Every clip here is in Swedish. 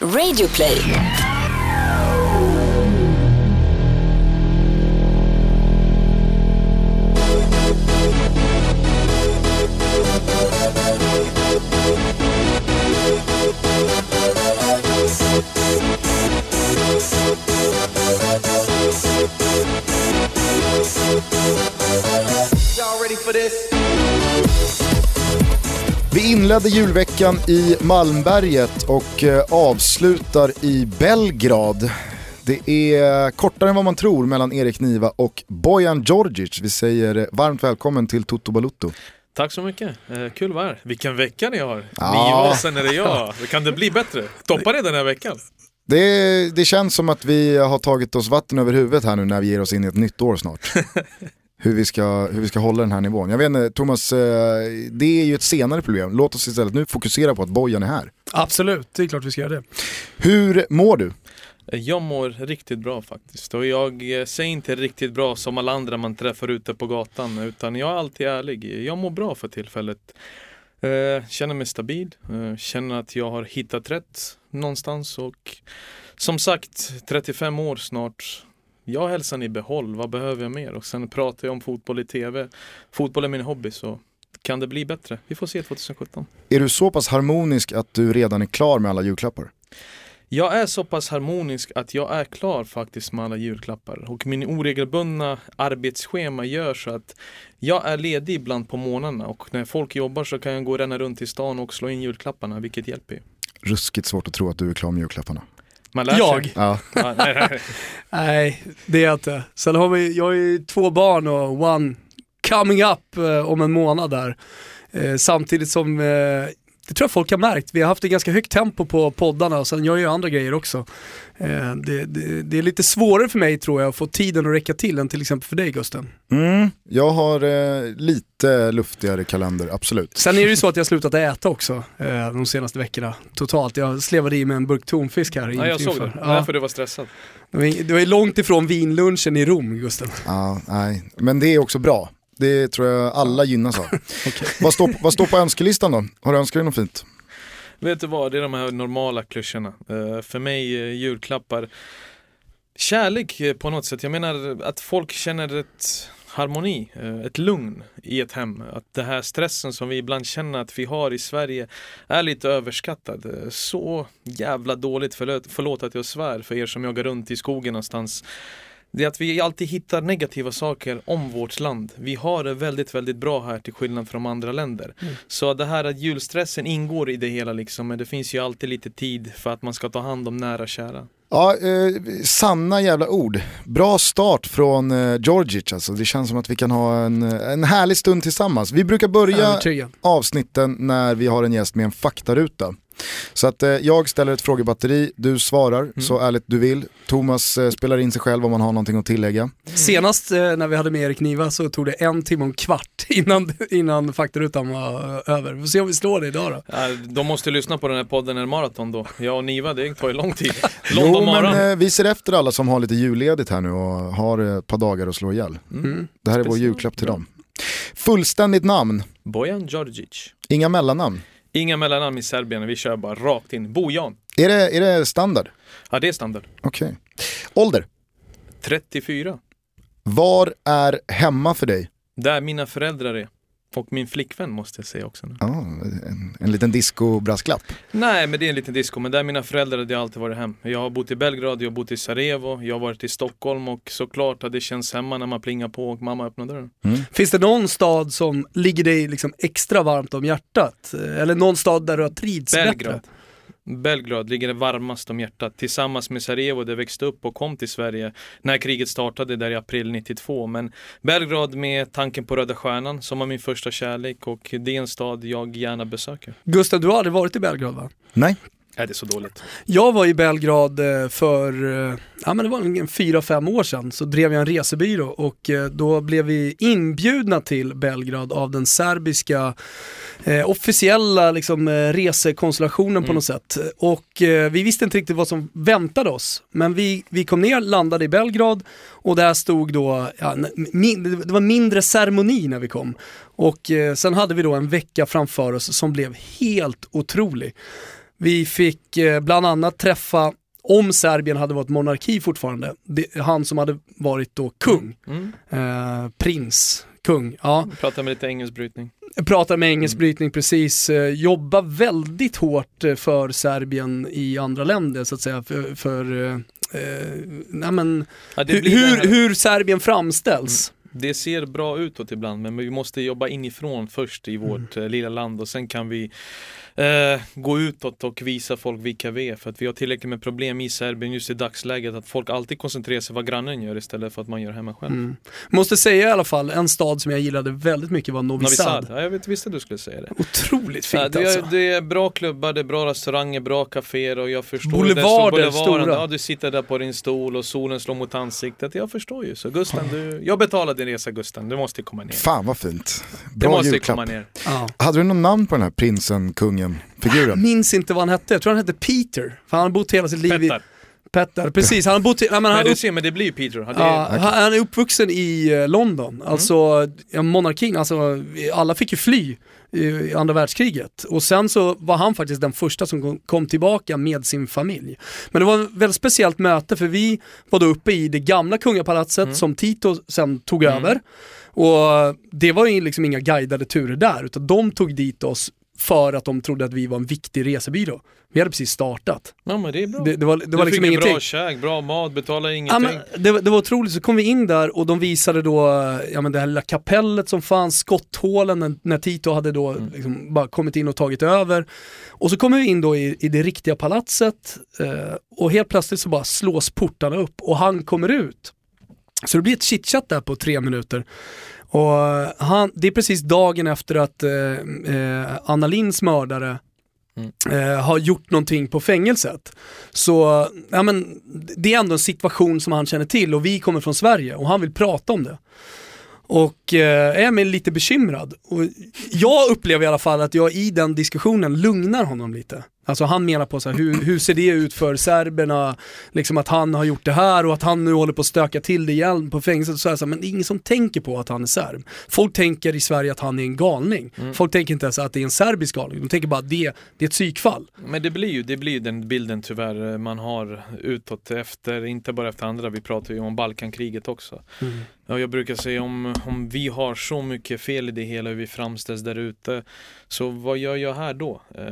Radioplay. Vi inledde julveckan i Malmberget och eh, avslutar i Belgrad. Det är kortare än vad man tror mellan Erik Niva och Bojan Djordjic. Vi säger varmt välkommen till Toto Balutto. Tack så mycket, eh, kul här. Vilken vecka ni har! Ja. Niva och sen är det jag. Kan det bli bättre? Toppar det den här veckan? Det, det känns som att vi har tagit oss vatten över huvudet här nu när vi ger oss in i ett nytt år snart. hur, vi ska, hur vi ska hålla den här nivån. Jag vet inte, Thomas, eh, det är ju ett senare problem. Låt oss istället nu fokusera på att Bojan är här. Absolut, det är klart vi ska göra det. Hur mår du? Eh, Jag mår riktigt bra faktiskt. Och jag eh, säger inte riktigt bra som alla andra man träffar ute på gatan. Utan jag är alltid ärlig. Jag mår bra för tillfället. Känner mig stabil. Känner att jag har hittat rätt någonstans. Och som sagt, 35 år snart. Jag har hälsan i behåll. Vad behöver jag mer? Och sen pratar jag om fotboll i tv. Fotboll är min hobby så kan det bli bättre? Vi får se 2017. Är du så pass harmonisk att du redan är klar med alla julklappar? Jag är så pass harmonisk att jag är klar faktiskt med alla julklappar och min oregelbundna arbetsschema gör så att jag är ledig ibland på morgnarna och när folk jobbar så kan jag gå och ränna runt i stan och slå in julklapparna vilket hjälper ju. Ruskigt svårt att tro att du är klar med julklapparna. Man lär Jag? sig. Ja. Ja, nej, nej. Nej, det är jag inte. Sen har vi, jag har ju två barn och one coming up eh, om en månad där. Eh, samtidigt som, eh, det tror jag folk har märkt, vi har haft ett ganska högt tempo på poddarna och sen gör jag ju andra grejer också. Eh, det, det, det är lite svårare för mig tror jag att få tiden att räcka till än till exempel för dig Gusten. Mm. Jag har eh, lite luftigare kalender, absolut. Sen är det ju så att jag har slutat äta också eh, de senaste veckorna totalt. Jag slevade i med en burk tonfisk här. Ja, jag såg det. inför. Ja. Därför du var stressad. Det var- Det långt ifrån vinlunchen i Rom Gusten. Ja, nej. Men det är också bra. Det tror jag alla gynnas av. vad, står, vad står på önskelistan då? Har du önskat dig något fint? Vet du vad, det är de här normala klyschorna. Eh, för mig, eh, julklappar. Kärlek eh, på något sätt. Jag menar att folk känner ett harmoni, ett lugn i ett hem. Att det här stressen som vi ibland känner att vi har i Sverige är lite överskattad. Så jävla dåligt, förlåt, förlåt att jag svär för er som jagar runt i skogen någonstans. Det är att vi alltid hittar negativa saker om vårt land. Vi har det väldigt, väldigt bra här till skillnad från andra länder. Så det här att julstressen ingår i det hela liksom, men det finns ju alltid lite tid för att man ska ta hand om nära och kära. Ja, eh, sanna jävla ord. Bra start från eh, Georgic alltså. Det känns som att vi kan ha en, en härlig stund tillsammans. Vi brukar börja avsnitten när vi har en gäst med en faktaruta. Så att eh, jag ställer ett frågebatteri, du svarar så ärligt du vill. Thomas eh, spelar in sig själv om man har någonting att tillägga. Senast eh, när vi hade med Erik Niva så tog det en timme och en kvart innan, innan faktarutan var eh, över. Vi får se om vi slår det idag då. Ja, de måste lyssna på den här podden när maraton då. Jag och Niva, det tar ju lång tid. Jo London men Mara. eh, vi ser efter alla som har lite julledigt här nu och har ett par dagar att slå ihjäl. Mm. Det här är vår Speciellt julklapp till bra. dem. Fullständigt namn, Bojan Djordjic. inga mellannamn. Inga mellannamn i Serbien, vi kör bara rakt in. Bojan. Är det, är det standard? Ja, det är standard. Okej. Ålder, 34. var är hemma för dig? Där mina föräldrar är. Och min flickvän måste jag säga också nu. Ja, en, en liten disco-brasklapp. Nej, men det är en liten disco. Men där mina föräldrar, det har alltid varit hem. Jag har bott i Belgrad, jag har bott i Sarajevo, jag har varit i Stockholm och såklart att det känns hemma när man plingar på och mamma öppnar dörren. Finns det någon stad som ligger dig liksom extra varmt om hjärtat? Eller någon stad där du har trivts Belgrad. bättre? Belgrad ligger det varmast om hjärtat tillsammans med Sarajevo där jag växte upp och kom till Sverige när kriget startade där i april 92. Men Belgrad med tanken på Röda Stjärnan som var min första kärlek och det är en stad jag gärna besöker. Gustav, du har aldrig varit i Belgrad va? Nej. Är det så dåligt? Jag var i Belgrad eh, för, eh, ja men det var fyra, fem år sedan, så drev jag en resebyrå och eh, då blev vi inbjudna till Belgrad av den serbiska eh, officiella liksom, resekonstellationen på något sätt. Och eh, vi visste inte riktigt vad som väntade oss, men vi, vi kom ner, landade i Belgrad och där stod då, ja, min, det var mindre ceremoni när vi kom. Och eh, sen hade vi då en vecka framför oss som blev helt otrolig. Vi fick eh, bland annat träffa om Serbien hade varit monarki fortfarande, det, han som hade varit då kung, Mm. eh, prins, kung, ja. Prata med lite engelskbrytning. Pratar med engelsk brytning precis, eh, jobbar väldigt hårt eh, för Serbien i andra länder så att säga, för, för eh, nej men, Ja, hur, hur, hur Serbien framställs. det ser bra utåt ibland men vi måste jobba inifrån först i vårt eh, lilla land och sen kan vi eh, gå utåt och visa folk vilka vi är. För att vi har tillräckligt med problem i Serbien just i dagsläget att folk alltid koncentrerar sig vad grannen gör istället för att man gör hemma själv. Mm. Måste säga i alla fall, en stad som jag gillade väldigt mycket var Novi Sad. Ja, jag vet, visste du skulle säga det. Otroligt fint Ja, det, alltså. är, det är bra klubbar, det är bra restauranger, bra kaféer och jag förstår Boulevarder, det. Boulevarden, stora. Ja, du sitter där på din stol och solen slår mot ansiktet. Jag förstår ju. Så Gusten, du, jag betalar din resa Gusten. Du måste komma ner. Fan vad fint. Du Bra måste julklapp. komma ner. Ja. Hade du någon namn på den här prinsen, kungen, figuren? Minns inte vad han hette, jag tror han hette Peter. För han har bott hela sitt liv i... Pettar, precis. Han har bott i... Nej, men han, Men du ser, men det blir ju Peter. Ja, det, ja, han han är uppvuxen i eh, London. Alltså, ja, monarkin, alltså alla fick ju fly i andra världskriget. Och sen så var han faktiskt den första som kom- tillbaka med sin familj. Men det var ett väldigt speciellt möte för vi var då uppe i det gamla kungapalatset som Tito sen tog över. Och det var ju liksom inga guidade turer där, utan de tog dit oss för att de trodde att vi var en viktig resebyrå. Vi hade precis startat. ja, men det är bra. Det, det var, det du var fick liksom ju ingenting. bra käk, bra mat, betalar Ja, ingenting. men det, det var otroligt, så kom vi in där och de visade då ja, men det här lilla kapellet som fanns, skotthålen när, när Tito hade då Mm. liksom bara kommit in och tagit över. Och så kommer vi in då i, i det riktiga palatset eh, och helt plötsligt så bara slås portarna upp och han kommer ut. Så det blir ett chitchat där på tre minuter. Och han, det är precis dagen efter att eh, eh, Anna Linds mördare eh, har gjort någonting på fängelset. Så ja, men, det är ändå en situation som han känner till och vi kommer från Sverige och han vill prata om det. Och eh, är mig lite bekymrad. Och jag upplever i alla fall att jag i den diskussionen lugnar honom lite. Alltså han menar på så här, hur, hur ser det ut för serberna, liksom att han har gjort det här och att han nu håller på att stöka till det igen på fängelset. Så här, så här, men det är ingen som tänker på att han är serb. Folk tänker i Sverige att han är en galning. Folk tänker inte ens att det är en serbisk galning, de tänker bara att det, det är ett psykfall. Men det blir ju det blir den bilden tyvärr eh, man har utåt efter, inte bara efter andra, vi pratar ju om Balkankriget också. Ja, jag brukar säga om, om vi har så mycket fel i det hela, hur vi framställs där ute, så vad gör jag här då? Eh,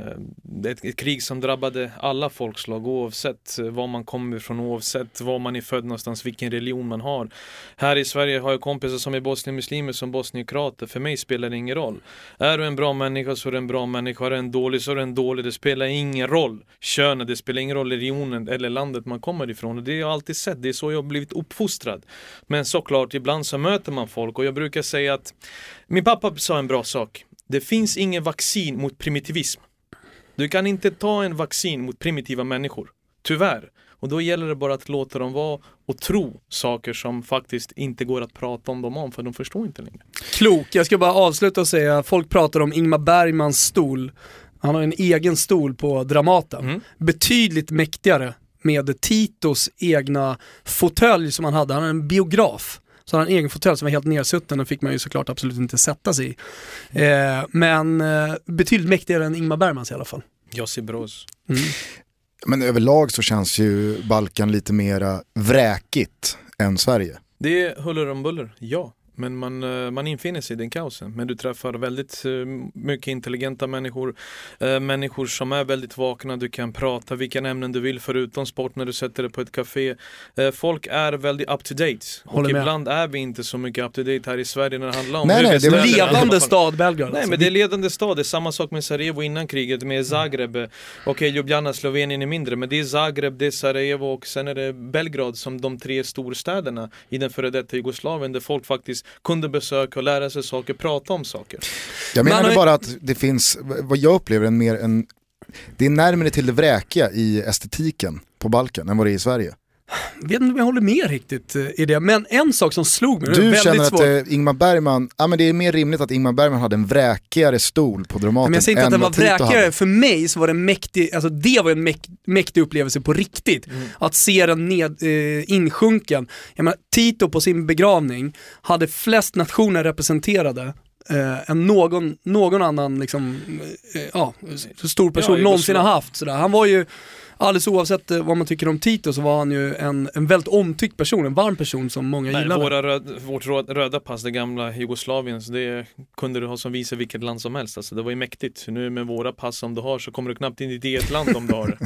det är ett, ett krig som drabbade alla folkslag oavsett var man kommer ifrån, oavsett var man är född någonstans, vilken religion man har. Här i Sverige har jag kompisar som är bosnienmuslimer som bosniokrater, för mig spelar det ingen roll. Är du en bra människa så är du en bra människa, är du en dålig så är du en dålig, det spelar ingen roll. Könet, det spelar ingen roll religionen eller landet man kommer ifrån. Och det har jag alltid sett, det är så jag har blivit uppfostrad. Men såklart, ibland så möter man folk och jag brukar säga att min pappa sa en bra sak. Det finns ingen vaccin mot primitivism. Du kan inte ta en vaccin mot primitiva människor. Tyvärr. Och då gäller det bara att låta dem vara och tro saker som faktiskt inte går att prata om dem om för de förstår inte längre. Klok, jag ska bara avsluta och säga, folk pratar om Ingmar Bergmans stol. Han har en egen stol på Dramaten. Mm. Betydligt mäktigare med Titos egna fåtölj som han hade. Han har en biograf. Så han har en egen fåtölj som var helt nersutten och fick man ju såklart absolut inte sätta sig i. Eh, men eh, betydligt mäktigare än Ingmar Bergmans i alla fall. Josip Broz. Mm. Men överlag så känns ju Balkan lite mera vräkigt än Sverige. Det är huller om buller, ja. Men man, eh, man infinner sig i den kaosen. Men du träffar väldigt eh, mycket intelligenta människor. eh, Människor som är väldigt vakna. Du kan prata vilka ämnen du vill förutom sport när du sätter dig på ett café. Folk är väldigt up to date. Håller och med. ibland är vi inte så mycket up to date här i Sverige när det handlar om Nej, nej, det är huvudstäderna. Levande stad Belgrad. Nej alltså. men det är ledande stad, det är samma sak med Sarajevo innan kriget, med Zagreb Okej, Ljubljana, Slovenien är mindre, men det är Zagreb, det är Sarajevo och sen är det Belgrad som de tre storstäderna i den före detta Jugoslavien där folk faktiskt kunde besöka och lära sig saker, prata om saker. Jag Men menar har- bara att det finns, vad jag upplever, en mer en, det är närmare till det vräkiga i estetiken på Balkan än vad det är i Sverige. Jag vet inte om jag håller med riktigt eh, i det, men en sak som slog mig, Du väldigt känner att svårt. eh, Ingmar Bergman, ja men det är mer rimligt att Ingmar Bergman hade en vräkigare stol på Dramaten Men jag säger inte att den var vräkigare, för mig så var det en mäktig, alltså det var en mäk, mäktig upplevelse på riktigt. Att se den ned, eh, insjunken. Jag menar, Tito på sin begravning hade flest nationer representerade eh, än någon, någon annan liksom, eh, ja, stor person Ja, någonsin har haft. Sådär. Han var ju, alldeles oavsett eh, vad man tycker om Tito, så var han ju en, en väldigt omtyckt person, en varm person som många Nej, gillade. våra röd, vårt röd, röda pass, det gamla Jugoslavien, så det kunde du ha som visa vilket land som helst. Alltså, det var ju mäktigt. Nu med våra pass som du har så kommer du knappt in i ditt eget land om du har det.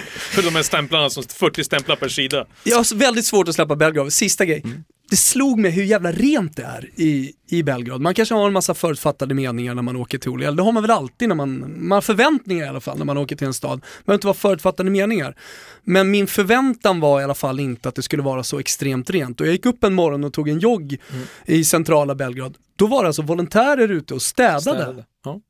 För de här stämplarna, som 40 stämplar per sida. Jag har väldigt svårt att släppa Belgrad. Sista grej. Mm. Det slog mig hur jävla rent det är i, i Belgrad. Man kanske har en massa förutfattade meningar när man åker till olika, det har man väl alltid när man, man har förväntningar i alla fall när man åker till en stad. Det behöver inte vara förutfattade meningar. Men min förväntan var i alla fall inte att det skulle vara så extremt rent. Och jag gick upp en morgon och tog en jogg Mm. i centrala Belgrad. Då var det alltså volontärer ute och städade. Städade. Ja.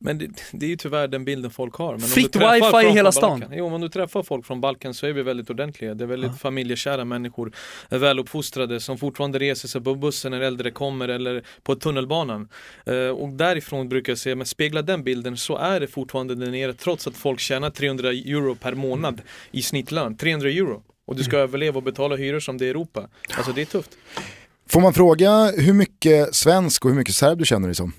Men det, det är ju tyvärr den bilden folk har. Men Fritt wifi i hela stan. Balkan- Jo, om du träffar folk från Balkan så är vi väldigt ordentliga. Det är väldigt familjekära människor, är väluppfostrade som fortfarande reser sig på bussen när äldre kommer eller på tunnelbanan. Eh, och därifrån brukar jag säga, men spegla den bilden så är det fortfarande där nere trots att folk tjänar 300 euro per månad i snittlön. 300 euro. Och du ska överleva och betala hyror som det är i Europa. Alltså det är tufft. Får man fråga hur mycket svensk och hur mycket serb du känner dig som?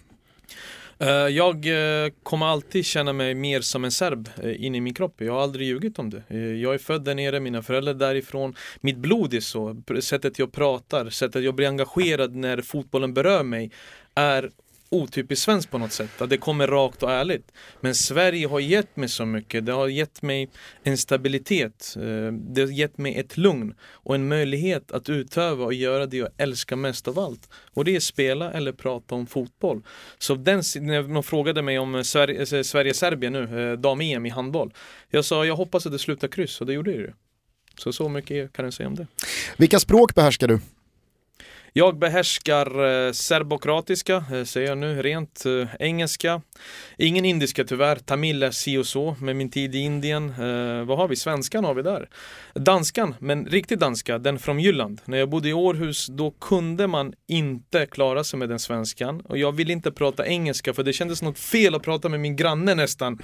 Eh, jag eh, kommer alltid känna mig mer som en serb eh, in i min kropp. Jag har aldrig ljugit om det. Jag är född där nere, mina föräldrar är därifrån. Mitt blod är så. Sättet jag pratar, sättet jag blir engagerad när fotbollen berör mig är otypiskt svenskt på något sätt. Att det kommer rakt och ärligt. Men Sverige har gett mig så mycket. Det har gett mig en stabilitet. Eh, det har gett mig ett lugn och en möjlighet att utöva och göra det jag älskar mest av allt. Och det är spela eller prata om fotboll. Så den, när någon frågade mig om Sverige eh, Serbien nu, eh, dam-EM i handboll. Jag sa jag hoppas att det slutar kryss och det gjorde det ju. Så så mycket kan jag säga om det. Vilka språk behärskar du? Jag behärskar eh, serbokratiska, eh, säger jag nu, rent eh, engelska. Ingen indiska tyvärr, tamil är si och så med min tid i Indien. Eh, vad har vi? Svenskan har vi där. Danskan, men riktig danska, den från Jylland. När jag bodde i Århus, då kunde man inte klara sig med den svenskan. Och jag ville inte prata engelska för det kändes något fel att prata med min granne nästan.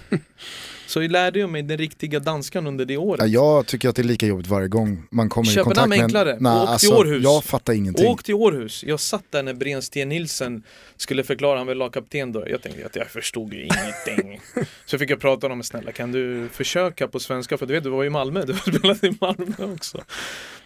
Så jag lärde jag mig den riktiga danskan under det året. Ja, jag tycker att det är lika jobbigt varje gång man kommer i Köpenhamn kontakt med enklare. Nej, Åk till alltså, Århus. Jag fattar ingenting. Åk till Århus. Jag satt där när Brensten Nilsen skulle förklara, han var lagkapten då. Jag tänkte att jag förstod ju ingenting. Så fick jag prata med honom, snälla kan du försöka på svenska? För du vet, du var ju i Malmö, du har spelat i Malmö också.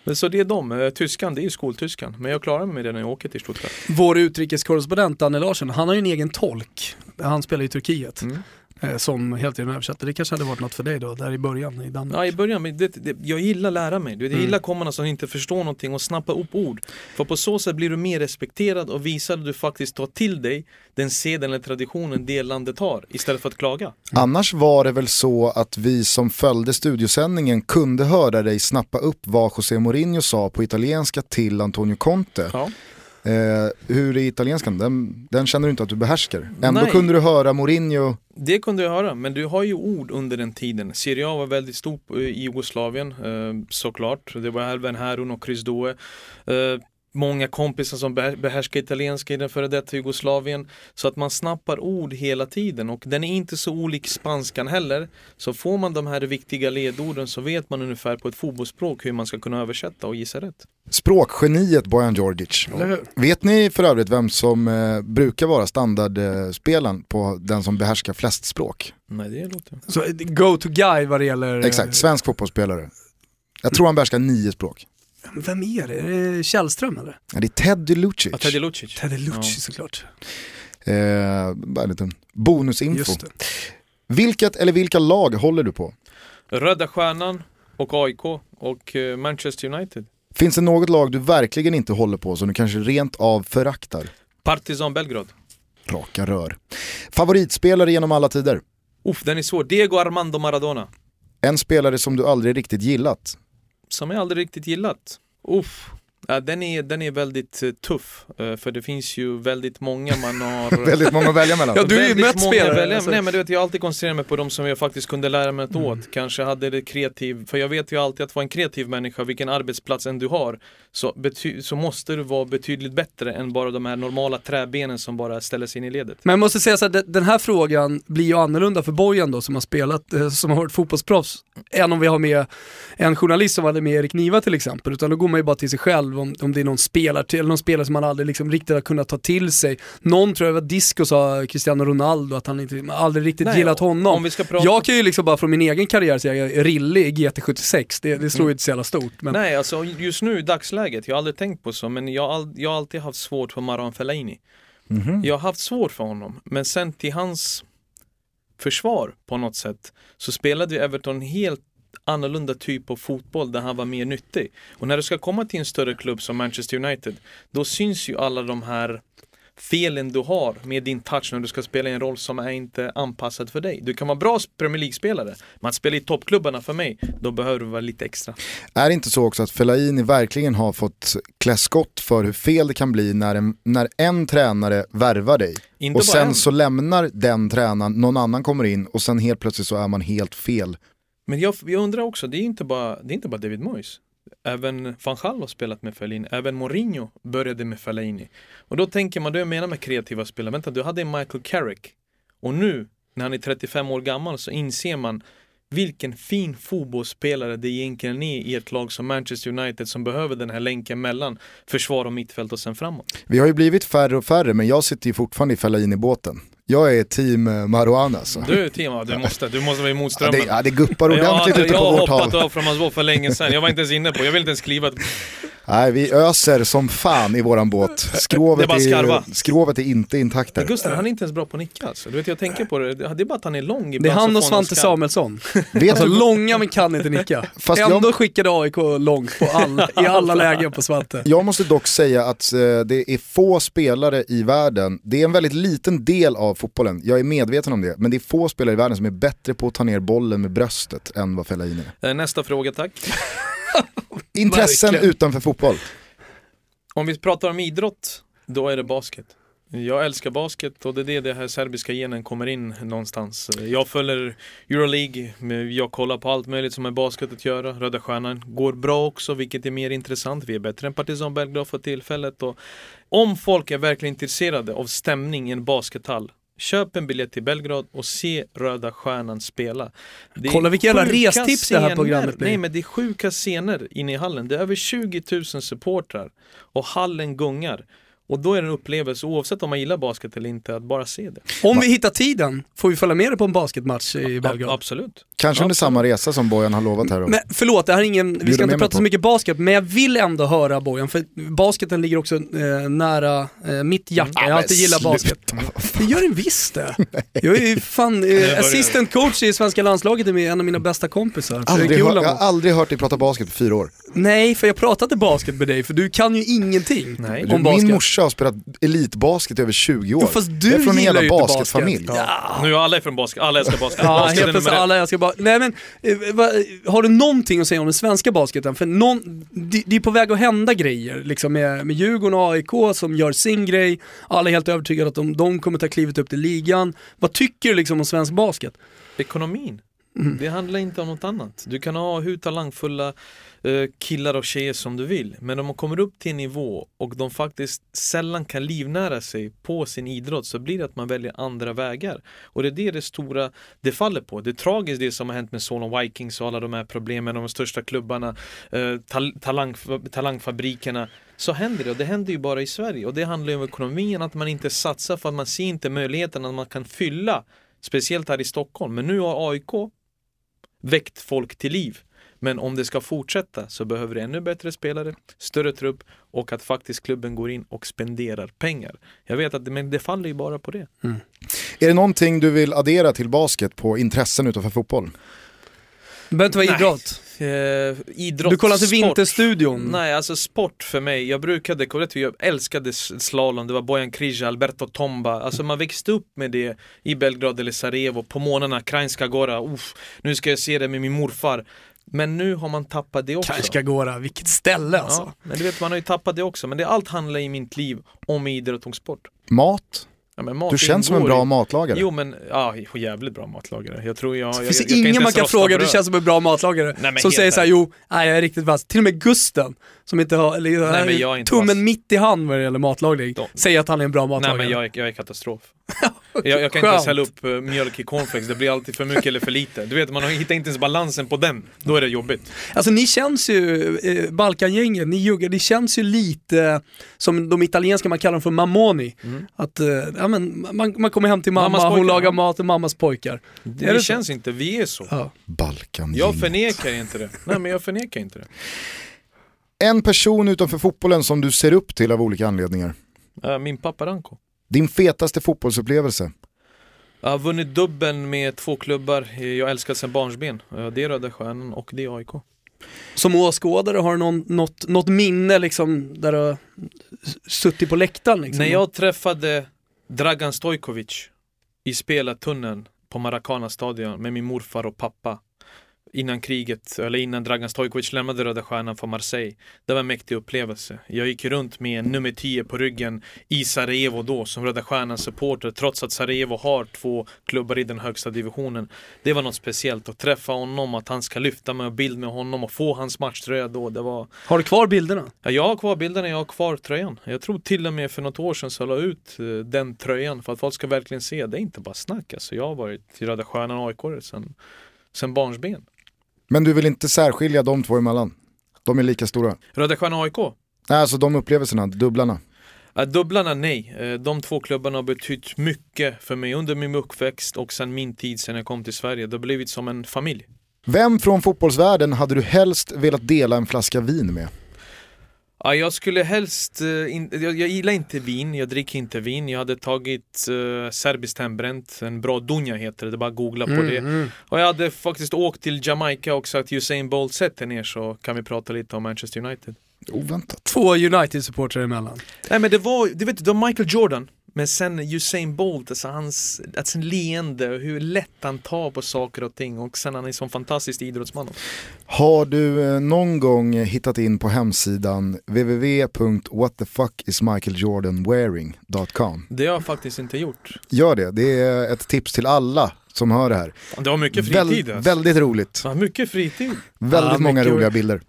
Men så det är de. Eh, Tyskan, det är ju skoltyskan. Men jag klarar mig med det när jag åker till Stuttgart. Vår utrikeskorrespondent Danne Larsson, han har ju en egen tolk. Han spelar i Turkiet. Mm. Eh, Som hela tiden översätter. Det kanske hade varit något för dig då, där i början i Danmark. Ja i början, men det, det, jag gillar att lära mig. Du vet, Jag Mm. gillar kommarna som inte förstår någonting och snappa upp ord. För på så sätt blir du mer respekterad och visar att du faktiskt tar till dig den seden eller traditionen det landet har istället för att klaga. Annars var det väl så att vi som följde studiosändningen kunde höra dig snappa upp vad José Mourinho sa på italienska till Antonio Conte. Ja. Eh, hur är italienskan? Den, den känner du inte att du behärskar. Ändå Nej. kunde du höra Mourinho, Det kunde jag höra, men du har ju ord under den tiden. Serie A var väldigt stor i Jugoslavien, eh, såklart. Det var även Herun och Chris Doe. Eh, många kompisar som behär- behärskar italienska i den före detta Jugoslavien. Så att man snappar ord hela tiden och den är inte så olik spanskan heller. Så får man de här viktiga ledorden så vet man ungefär på ett fotbollsspråk hur man ska kunna översätta och gissa rätt. språkgeniet Bojan Djordjic. Vet ni för övrigt vem som eh, brukar vara standardspelaren på den som behärskar flest språk? Nej, det låter... Så eh, go-to guy vad det gäller... Exakt, svensk fotbollsspelare. Jag tror han behärskar nio språk. Vem är det? Är det Källström eller? Ja, det är Teddy Lucic. Ja, Teddy Lucic. Teddy Lucci Ja. såklart. Eh, bara en liten bonusinfo. Just det. Vilket eller vilka lag håller du på? Röda Stjärnan och AIK och eh, Manchester United. Finns det något lag du verkligen inte håller på som du kanske rent av föraktar? Partizan Belgrad. Raka rör. Favoritspelare genom alla tider? Uff, den är svår. Diego Armando Maradona. En spelare som du aldrig riktigt gillat? Som jag aldrig riktigt gillat. Uff. Ja, den, är, den är väldigt eh, tuff. eh, för det finns ju väldigt många man har... Väldigt många att välja mellan. Ja, du är ju Väldigt mött spelare, alltså. Nej men du vet, jag har alltid koncentrerat mig på de som jag faktiskt kunde lära mig något åt. Kanske hade det kreativ, för jag vet ju alltid att vara en kreativ människa, vilken arbetsplats än du har, så, bety- så måste du vara betydligt bättre än bara de här normala träbenen som bara ställer sig in i ledet. Men jag måste säga så att den här frågan blir ju annorlunda för Bojan då som har spelat, eh, som har varit fotbollsproffs, än om vi har med en journalist som hade med Erik Niva till exempel. Utan då går man ju bara till sig själv om, om det är någon spelare, eller någon spelare som man aldrig liksom riktigt har kunnat ta till sig. Någon tror jag var Disco sa, Cristiano Ronaldo, att han inte, aldrig riktigt Nej, gillat honom. om vi ska prata- Jag kan ju liksom bara från min egen karriär säga, Rille i GT76, det, det slår ju inte så jävla stort. Men Nej, alltså just nu i dagsläget, jag har aldrig tänkt på så, men jag har, all, jag har alltid haft svårt för Maran Fellaini. Mhm. Jag har haft svårt för honom, men sen till hans försvar på något sätt så spelade vi Everton helt annorlunda typ av fotboll där han var mer nyttig. Och när du ska komma till en större klubb som Manchester United, då syns ju alla de här felen du har med din touch när du ska spela en roll som är inte anpassad för dig. Du kan vara bra Premier League-spelare, men att spela i toppklubbarna för mig, då behöver du vara lite extra. Är det inte så också att Fellaini verkligen har fått klä skott för hur fel det kan bli när en, när en tränare värvar dig Inte och sen en. så lämnar den tränaren, någon annan kommer in och sen helt plötsligt så är man helt fel. Men jag, jag undrar också, det är inte bara, det är inte bara David Moyes. Även van Gaal har spelat med Fellaini, även Mourinho började med Fellaini. Och då tänker man, det jag menar med kreativa spelare, vänta du hade Michael Carrick. Och nu, när han är 35 år gammal, så inser man vilken fin fotbollsspelare det egentligen är i ett lag som Manchester United som behöver den här länken mellan försvar och mittfält och sen framåt. Vi har ju blivit färre och färre men jag sitter ju fortfarande i Fellaini-båten. Jag är team eh, Marouane alltså. Du är team, ja, du måste, du måste vara emot Ja, strömmen. det, ja, det guppar jag, ordentligt jag, ute jag på har vårt hoppat hav. av från hans båt för länge sedan, jag var inte ens inne på, jag vill inte ens skriva Nej, vi öser som fan i våran båt. Skrovet, Det är bara skarva. är, skrovet är inte intakt Men där. Gustav, han är inte ens bra på att nicka alltså. Du vet, jag tänker på det, det är bara att han är lång ibland det är han och Svante. Samuelsson. Vet Alltså du, långa men kan inte nicka. Fast Ändå jag- skickade AIK långt på alla, i alla lägen på Svante. jag måste dock säga att eh, det är få spelare i världen, det är en väldigt liten del av fotbollen, jag är medveten om det, men det är få spelare i världen som är bättre på att ta ner bollen med bröstet än vad Fellaini är. Eh, Nästa fråga tack. Intressen Verkligen. utanför fotboll. Om vi pratar om idrott, då är det basket. Jag älskar basket och det är det den här serbiska genen kommer in någonstans. Jag följer Euroleague, jag kollar på allt möjligt som är basket att göra. Röda Stjärnan går bra också, vilket är mer intressant. Vi är bättre än Partizan Belgrad för tillfället. Och om folk är verkligen intresserade av stämning i en baskethall, köp en biljett till Belgrad och se Röda Stjärnan spela. Kolla vilka jävla restips det här scener. programmet blir. Nej men det är sjuka scener inne i hallen. Det är över 20 000 supportrar och hallen gungar. Och då är det en upplevelse, oavsett om man gillar basket eller inte, att bara se det. Om vi hittar tiden, får vi följa med dig på en basketmatch i Belgrad? absolut. Kanske under samma resa som Bojan har lovat här. Då. Men förlåt, det här är ingen, vi ska inte prata så mycket basket, men jag vill ändå höra Bojan, för basketen ligger också eh, nära eh, mitt hjärta. jag har alltid gillat basket. Det gör den visst det. Jag är ju fan eh, assistant coach i svenska landslaget med en av mina bästa kompisar. Aldrig hör, jag har aldrig hört dig prata basket på fyra år. Nej, för jag pratade basket med dig, för du kan ju ingenting Nej. Om basket. Min morsa har spelat elitbasket i över 20 år. Jo, fast du jag är från en gillar jävla basketfamilj. basket. Ja. Nu är alla från basket, alla älskar basket. Ja, basket är helt plötsligt alla, ska bara, nej men, eh, va, har du någonting att säga om den svenska basketen? För någon, det, det är på väg att hända grejer, liksom med, med Djurgården och AIK som gör sin grej, alla är helt övertygade att de, de kommer ta klivet upp till ligan. Vad tycker du liksom om svensk basket? Ekonomin. Mm. Det handlar inte om något annat. Du kan ha hur talangfulla eh, killar och tjejer som du vill. Men om man kommer upp till en nivå och de faktiskt sällan kan livnära sig på sin idrott så blir det att man väljer andra vägar. Och det är det det stora det faller på. Det är tragiskt det som har hänt med Solon Vikings och alla de här problemen, de största klubbarna, eh, tal talang, talangfabrikerna. Så händer det och det händer ju bara i Sverige. Och det handlar ju om ekonomin, att man inte satsar för att man ser inte möjligheten att man kan fylla Speciellt här i Stockholm. Men nu har AIK väckt folk till liv. Men om det ska fortsätta så behöver det ännu bättre spelare, större trupp och att faktiskt klubben går in och spenderar pengar. Jag vet att det, men det faller ju bara på det. Är det någonting du vill addera till basket på intressen utanför fotboll? Det behöver inte vara Nej. idrott. Eh, idrott, Du kollar inte sport. Vinterstudion? Nej, alltså sport för mig. Jag brukade, du, jag älskade slalom. Det var Bojan Krija, Alberto Tomba. Alltså man växte upp med det i Belgrad eller Sarajevo. På morgnarna, Krajinska Gora. Uff, nu ska jag se det med min morfar. Men nu har man tappat det också. Kanske Gora, vilket ställe alltså. Ja, men du vet, man har ju tappat det också. Men det, allt handlar i mitt liv om idrott och sport. Mat? Ja, men mat Du känns som en bra i- matlagare. Jo men, ja, jävligt bra matlagare. Jag tror jag... Det finns jag, jag ingen man kan fråga, du känns som en bra matlagare. Nej, som säger såhär, jo, nej jag är riktigt vass. Till och med Gusten, som inte har, eller, Nej, men jag är inte tummen vass. mitt i hand vad det gäller matlagning, Då- säger att han är en bra Nej matlagare. men jag är, jag är katastrof. Jag, jag kan inte Skönt. ens hälla upp eh, mjölk i cornflakes, det blir alltid för mycket eller för lite. Du vet, man har hittat inte ens balansen på den. Då är det jobbigt. Alltså ni känns ju, eh, Balkangängen, ni juggar, ni känns ju lite som de italienska, man kallar dem för mamoni. Att, eh, ja, men, man, man kommer hem till mamma, Mammas hon pojkar, lagar mat och mammas pojkar. Det, det så? känns inte, vi är så. Ja. Balkan. Jag förnekar inte det. Nej men jag förnekar inte det. En person utanför fotbollen som du ser upp till av olika anledningar. Eh, Min pappa Ranko. Din fetaste fotbollsupplevelse. Jag har vunnit dubbeln med två klubbar jag älskat sedan barnsben. Det är Röda Stjärnan och det är AIK. Som åskådare, har du någon, något, något minne liksom där du har suttit på läktaren? Liksom? När jag träffade Dragan Stojkovic i spelartunneln på Maracana stadion med min morfar och pappa innan kriget, eller innan Dragan Stojkovic lämnade Röda Stjärnan för Marseille. Det var en mäktig upplevelse. Jag gick runt med nummer 10 på ryggen i Sarajevo då som Röda Stjärnans supporter trots att Sarajevo har två klubbar i den högsta divisionen. Det var något speciellt att träffa honom, att han ska lyfta mig och bild med honom och få hans matchtröja då. Det var Har du kvar bilderna? Ja, jag har kvar bilderna, jag har kvar tröjan. Jag tror till och med för något år sedan så la ut eh, den tröjan för att folk ska verkligen se. Det är inte bara snack alltså. Jag har varit i Röda Stjärnan AIK sen, sen barnsben. Men du vill inte särskilja de två emellan? De är lika stora. Röda Stjärnan AIK? Nej, alltså de upplevelserna, dubblarna. Ja, dubblarna nej. Eh, De två klubbarna har betytt mycket för mig under min uppväxt och sen min tid sen jag kom till Sverige. Det har blivit som en familj. Vem från fotbollsvärlden hade du helst velat dela en flaska vin med? Ja, jag skulle helst, eh, in, jag, jag gillar inte vin, jag dricker inte vin. Jag hade tagit uh, serbiskt hembränt, en bra dunja heter det, det är bara att googla på det. Mm. Och jag hade faktiskt åkt till Jamaica och sagt Usain Bolt sätt er ner så kan vi prata lite om Manchester United. Oväntat. Två United-supportrar emellan. Nej men det var, du vet, det var Michael Jordan men sen Usain Bolt, alltså hans, alltså leende och hur lätt han tar på saker och ting och sen han är en sån fantastisk idrottsman. Har du eh, någon gång hittat in på hemsidan www.whatthefuckismichaeljordanwearing.com Det har jag faktiskt inte gjort. Gör det, det är ett tips till alla som hör det här. Det var mycket fritid Väl, alltså. väldigt roligt, Ja, mycket fritid. väldigt Ja, många mycket- roliga bilder.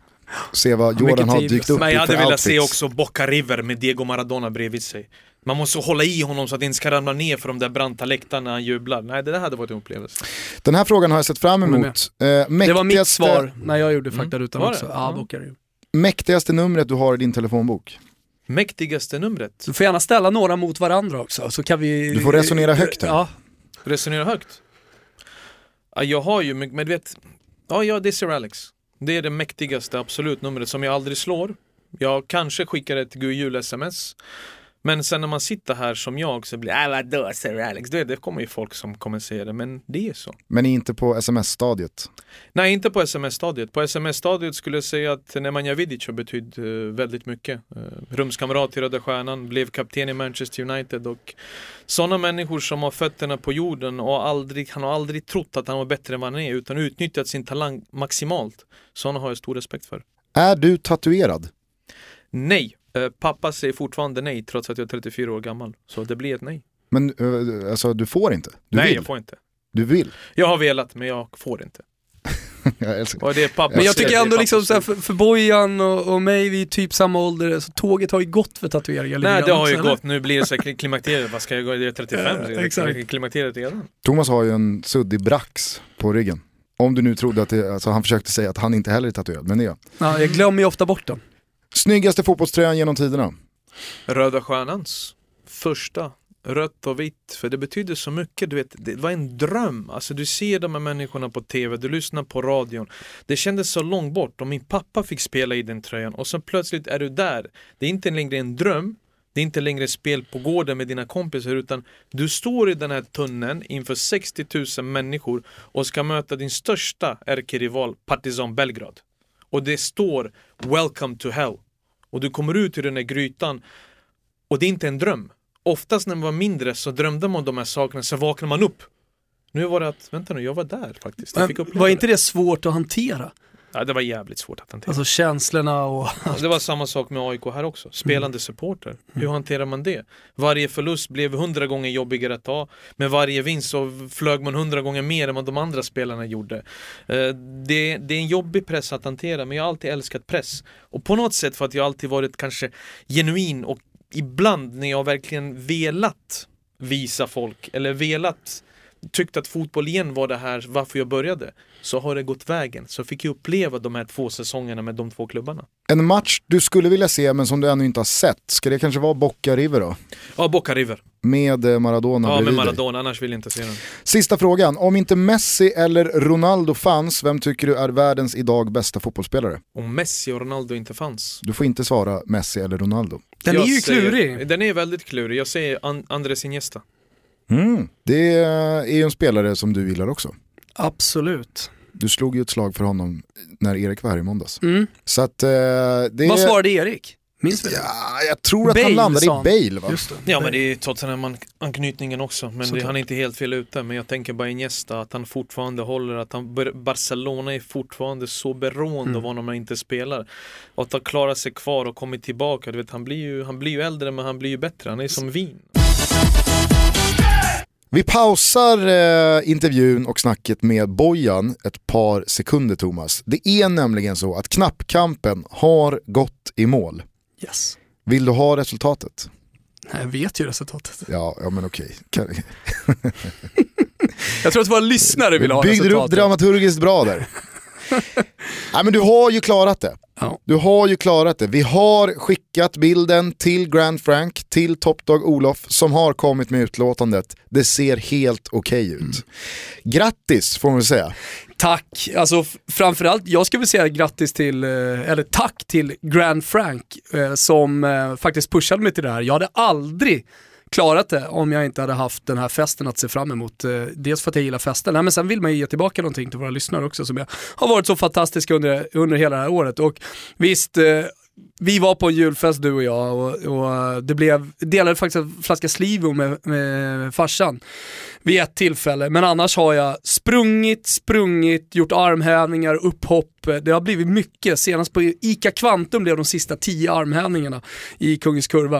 Se vad Jordan har dykt upp Men i jag hade för velat se outfits. också Boca River med Diego Maradona bredvid sig. Man måste hålla i honom så att det inte ska ramla ner för de där branta läktarna när han jublar. Nej, det där hade varit en upplevelse. Den här frågan har jag sett fram emot. Eh, Det var mitt mäktigaste- svar när jag gjorde faktarutan Var också. det? Ja, Ja. Mäktigaste numret du har i din telefonbok? Mäktigaste numret. Du får gärna ställa några mot varandra också, så kan vi... Du får resonera högt här. Ja, Resonera högt. Ja, jag har ju, men du vet, ja, ja det är Sir Alex. Det är det mäktigaste absolut numret som jag aldrig slår. Jag kanske skickar ett god jul-sms. Men sen när man sitter här som jag så blir det, äh, vadå Sir Alex? Det, det kommer ju folk som kommer säga det, men det är så. Men inte på sms-stadiet. Nej, inte på sms-stadiet. På sms-stadiet skulle jag säga att Nemanja Vidic har betytt eh, väldigt mycket. Uh, rumskamrat i Röda Stjärnan, blev kapten i Manchester United och sådana människor som har fötterna på jorden och aldrig, han har aldrig trott att han var bättre än vad han är utan utnyttjat sin talang maximalt. Sådana har jag stor respekt för. Är du tatuerad? Nej, Eh, pappa säger fortfarande nej trots att jag är 34 år gammal. Så det blir ett nej. Men eh, alltså du får inte? Du nej, vill? jag får inte. Du vill? Jag har velat men jag får inte. jag älskar Och det är pappa Men jag det tycker ändå liksom såhär, för, för Bojan och, och mig, vi är typ samma ålder, så tåget har ju gått för tatueringar Nej det har ju gått, nu blir det så här klimakteriet, vad ska jag gå, jag är 35, Ja, exakt. klimakteriet redan. Thomas har ju en suddig brax på ryggen. Om du nu trodde att det, alltså han försökte säga att han inte heller är tatuerad, men det är jag. Ja, jag glömmer ju ofta bort den. Snyggaste fotbollströjan genom tiderna? Röda Stjärnans första, rött och vitt, för det betyder så mycket, du vet, det var en dröm. Alltså du ser de här människorna på tv, du lyssnar på radion. Det kändes så långt bort och min pappa fick spela i den tröjan och så plötsligt är du där. Det är inte längre en dröm, det är inte längre spel på gården med dina kompisar utan du står i den här tunneln inför 60 000 människor och ska möta din största ärkerival Partizan Belgrad. Och det står “Welcome to hell” och du kommer ut ur den här grytan och det är inte en dröm. Oftast när man var mindre så drömde man om de här sakerna, så vaknar man upp. Nu var det att, vänta nu, jag var där faktiskt. Jag var inte det svårt att hantera? Ja, det var jävligt svårt att hantera. Alltså känslorna och... Det var samma sak med AIK här också. Spelande supporter. Hur hanterar man det? Varje förlust blev hundra gånger jobbigare att ta. Med varje vinst så flög man hundra gånger mer än vad de andra spelarna gjorde. Eh, Det, det är en jobbig press att hantera, men jag har alltid älskat press. Och på något sätt för att jag alltid varit kanske genuin och ibland när jag verkligen velat visa folk, eller velat tyckt att fotboll igen var det här varför jag började så har det gått vägen. Så fick jag uppleva de här två säsongerna med de två klubbarna. En match du skulle vilja se men som du ännu inte har sett, ska det kanske vara Boca River då? Ja, Boca River. Med eh, Maradona Ja, med bredvid dig. Maradona, annars vill jag inte se den. Sista frågan, om inte Messi eller Ronaldo fanns, vem tycker du är världens idag bästa fotbollsspelare? Om Messi och Ronaldo inte fanns. Du får inte svara Messi eller Ronaldo. Den Jag är ju säger- klurig. Den är väldigt klurig. Jag säger An- Andres Iniesta. Mm. Det är ju en spelare som du gillar också. Absolut. Du slog ju ett slag för honom när Erik var här i måndags. Mm. Så att eh, det Vad svarade Erik? Minns vi? Ja, jag tror att han Bale, landade han. i Bale va? Just det. Ja men det är Tottenham-anknytningen också. Men det, han är inte helt fel ute. Men jag tänker bara Iniesta, att han fortfarande håller, att han, Bar- Barcelona är fortfarande så beroende Mm. av honom när han inte spelar. Och att han klarar sig kvar och kommit tillbaka. Du vet, han, blir ju, han blir ju äldre men han blir ju bättre. Han är som vin. Vi pausar eh, intervjun och snacket med Bojan ett par sekunder Thomas. Det är nämligen så att knappkampen har gått i mål. Yes. Vill du ha resultatet? Jag vet ju resultatet. Ja, ja men okej. Jag tror att våra lyssnare vill ha Byggde du upp resultatet. dramaturgiskt bra där? Nej men du har ju klarat det. Ja. Du har ju klarat det. Vi har skickat bilden till Grand Frank, till Top Dog Olof som har kommit med utlåtandet. Det ser helt okej ut. Mm. Grattis får man väl säga. Tack, alltså framförallt, jag skulle vilja säga grattis till, eh, eller tack till Grand Frank eh, som eh, faktiskt pushade mig till det här. Jag hade aldrig klarat det om jag inte hade haft den här festen att se fram emot. Eh, dels för att jag gillar festen, Nej, men sen vill man ju ge tillbaka någonting till våra lyssnare också som jag har varit så fantastiska under, under hela det här året. Och visst, eh, vi var på en julfest du och jag och, och eh, det blev, delade faktiskt en flaska Slivo med, med farsan vid ett tillfälle. Men annars har jag sprungit, sprungit, gjort armhävningar, upphopp. Det har blivit mycket. Senast på ICA Kvantum blev de sista tio armhävningarna i Kungens Kurva.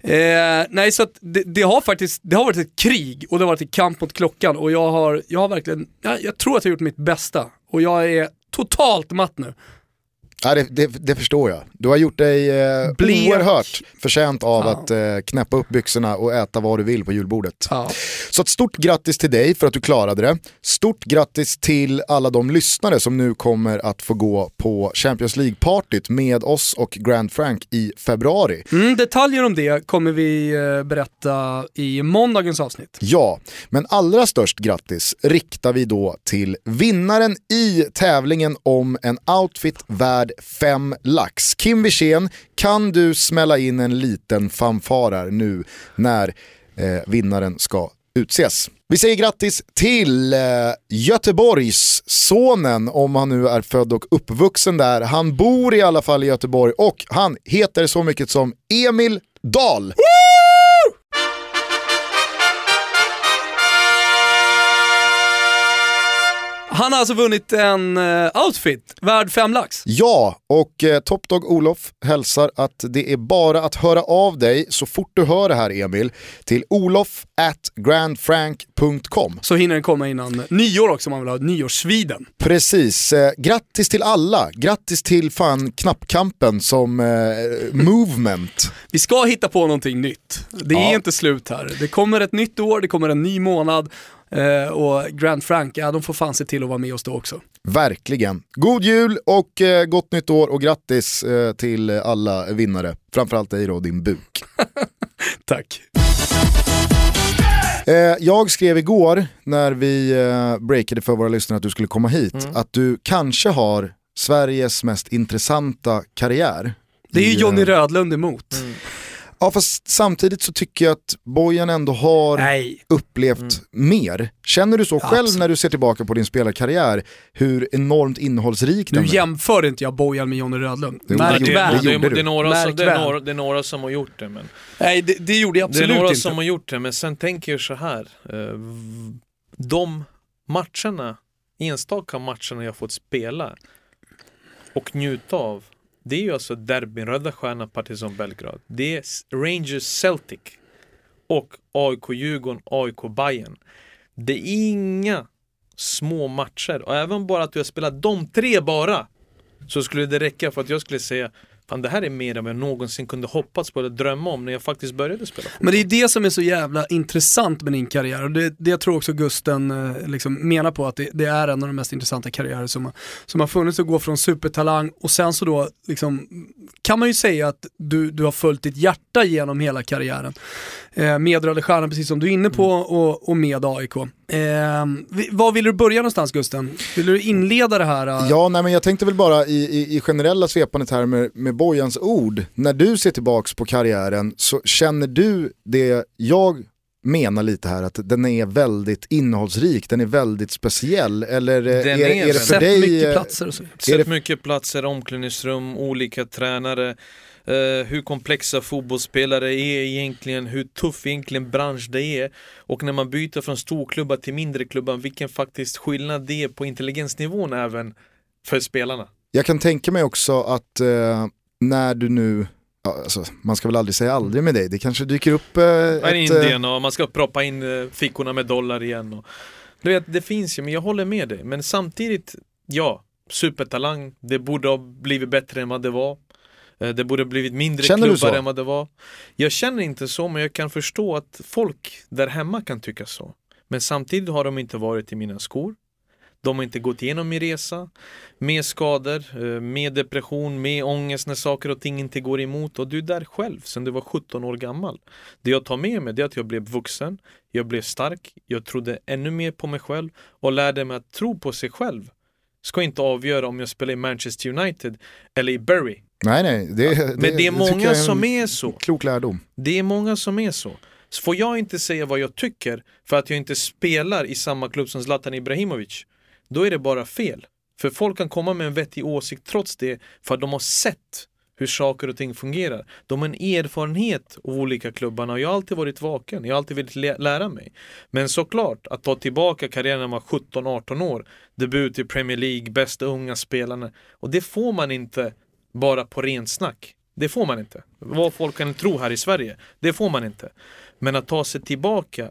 Eh, nej, så att det, det har faktiskt det har varit ett krig och det har varit en kamp mot klockan och jag har, jag har verkligen, jag, jag tror att jag har gjort mitt bästa och jag är totalt matt nu. Ja, det, det, det förstår jag. Du har gjort dig eh, Blek. oerhört förtjänt av Ja. att eh, knäppa upp byxorna och äta vad du vill på julbordet. Ja. Så stort grattis till dig för att du klarade det. Stort grattis till alla de lyssnare som nu kommer att få gå på Champions League-partyt med oss och Grand Frank i februari. Mm, detaljer om det kommer vi eh, berätta i måndagens avsnitt. Ja, men allra störst grattis riktar vi då till vinnaren i tävlingen om en outfit värd 5 lax. Kim Wirsén, kan du smälla in en liten fanfar här nu när eh, vinnaren ska utses? Vi säger grattis till eh, Göteborgs sonen om han nu är född och uppvuxen där. Han bor i alla fall i Göteborg och han heter så mycket som Emil Dahl. Han har alltså vunnit en eh, outfit värd fem lax. Ja, och eh, Top Dog Olof hälsar att det är bara att höra av dig så fort du hör det här Emil till olof at grandfrank.com. Så hinner den komma innan nyår också om man vill ha nyårssviden. Precis, eh, grattis till alla, grattis till fan knappkampen som eh, movement. Vi ska hitta på någonting nytt. Det är Ja. inte slut här. Det kommer ett nytt år, det kommer en ny månad eh, och Grand Frank, ja de får fan se till att vara med oss då också. Verkligen. God jul och eh, gott nytt år och grattis eh, till alla vinnare. Framförallt dig då, din buk. Tack. Eh, jag skrev igår när vi eh, breakade för våra lyssnare att du skulle komma hit, att du kanske har Sveriges mest intressanta karriär. Det är ju Johnny eh, Rödlund emot. Ja fast samtidigt så tycker jag att Bojan ändå har Nej. upplevt mer. Känner du så själv Absolut. när du ser tillbaka på din spelarkarriär, hur enormt innehållsrik Nu den är? jämför inte jag Bojan med Johnny Rödlund. Jo, det det, det det, är några som, det, är några, det är några som har gjort det men Nej, det, det gjorde jag Det är absolut några inte. som har gjort det, men sen tänker jag så här. eh, De matcherna, enstaka matcherna jag fått spela och njuta av, det är ju alltså derbyn, Röda Stjärnan, Partizan Belgrad. Det är Rangers Celtic och AIK Djurgården, AIK Bayern. Det är inga små matcher och även bara att du har spelat de tre bara så skulle det räcka för att jag skulle säga fan det här är mer än vad jag någonsin kunde hoppas på eller drömma om när jag faktiskt började spela fotboll. Men det är det som är så jävla intressant med din karriär och det, det jag tror också Gusten eh, liksom menar på att det, det, är en av de mest intressanta karriärer som, som har funnits att gå från supertalang och sen så då liksom, kan man ju säga att du, du har följt ditt hjärta genom hela karriären. Eh, med Stjärnan precis som du är inne på mm. och, och med AIK. Eh, var vill du börja någonstans Gusten? Vill du inleda det här? Uh... Ja, nej, men jag tänkte väl bara i, i, i generella svepande termer med Bojans ord. När du ser tillbaks på karriären så känner du det jag menar lite här att den är väldigt innehållsrik, den är väldigt speciell eller den är, är, är det för dig? mycket eh, platser och så. Sett det... mycket platser, omklädningsrum, olika tränare. Uh, hur komplexa fotbollsspelare är egentligen, hur tuff egentligen bransch det är och när man byter från storklubbar till mindre klubbar, vilken faktiskt skillnad det är på intelligensnivån även för spelarna. Jag kan tänka mig också att uh, när du nu Ja, alltså, man ska väl aldrig säga aldrig med dig, det kanske dyker upp eh, ett... Indien och man ska proppa in eh, fickorna med dollar igen. Och, du vet, det finns ju, men jag håller med dig. Men samtidigt, ja, supertalang, det borde ha blivit bättre än vad det var. Eh, det borde ha blivit mindre känner klubbar än vad det var. Jag känner inte så, men jag kan förstå att folk där hemma kan tycka så. Men samtidigt har de inte varit i mina skor. De har inte gått igenom min resa med skador, eh, med depression, med ångest när saker och ting inte går emot och du är där själv sedan du var 17 år gammal. Det jag tar med mig är att jag blev vuxen, jag blev stark, jag trodde ännu mer på mig själv och lärde mig att tro på sig själv. Ska inte avgöra om jag spelar i Manchester United eller i Bury. Nej, nej. Det, det, Men det är många är som är så. Klok lärdom. Det är många som är så. Så får jag inte säga vad jag tycker för att jag inte spelar i samma klubb som Zlatan Ibrahimovic då är det bara fel. För folk kan komma med en vettig åsikt trots det för att de har sett hur saker och ting fungerar. De har en erfarenhet av olika klubbarna och jag har alltid varit vaken. Jag har alltid velat lära mig. Men såklart, att ta tillbaka karriären när man var 17-18 år, debut i Premier League, bästa unga spelarna. Och det får man inte bara på rent snack. Det får man inte. Vad folk kan tro här i Sverige, det får man inte. Men att ta sig tillbaka,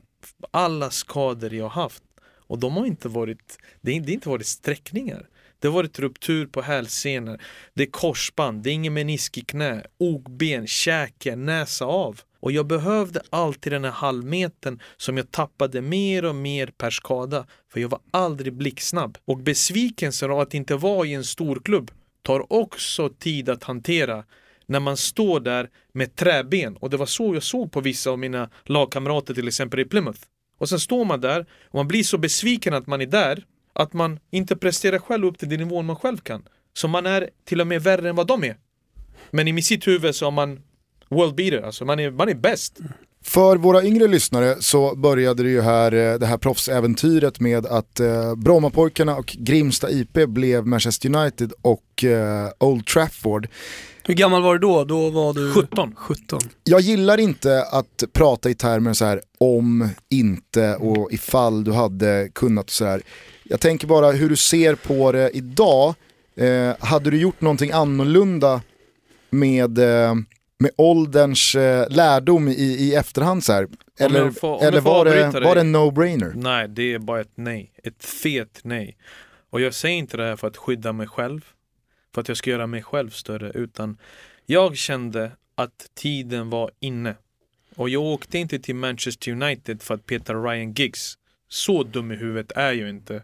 alla skador jag haft, och de har inte varit, det har inte varit sträckningar. Det har varit ruptur på hälsenor, det är korsband, det är ingen menisk i knä, ogben, käke, näsa av. Och jag behövde alltid den här halvmetern som jag tappade mer och mer per skada. För jag var aldrig blixtsnabb. Och besvikelsen av att inte vara i en stor klubb tar också tid att hantera när man står där med träben. Och det var så jag såg på vissa av mina lagkamrater till exempel i Plymouth. Och sen står man där och man blir så besviken att man är där att man inte presterar själv upp till den nivån man själv kan. Så man är till och med värre än vad de är. Men i sitt huvud så är man world beater, alltså man är, man är bäst. För våra yngre lyssnare så började det ju här, eh, det här proffsäventyret med att eh, Brommapojkarna och Grimsta IP blev Manchester United och eh, Old Trafford. Hur gammal var du då? Då var du 17. 17. Jag gillar inte att prata i termer så här om, inte och ifall du hade kunnat och sådär. Jag tänker bara hur du ser på det idag. Eh, hade du gjort någonting annorlunda med, eh, med ålderns eh, lärdom i, i efterhand så här? Eller, får, eller var, det, var det en no-brainer? Nej, det är bara ett nej. Ett fet nej. Och jag säger inte det här för att skydda mig själv för att jag ska göra mig själv större utan jag kände att tiden var inne. Och jag åkte inte till Manchester United för att peta Ryan Giggs. Så dum i huvudet är jag inte.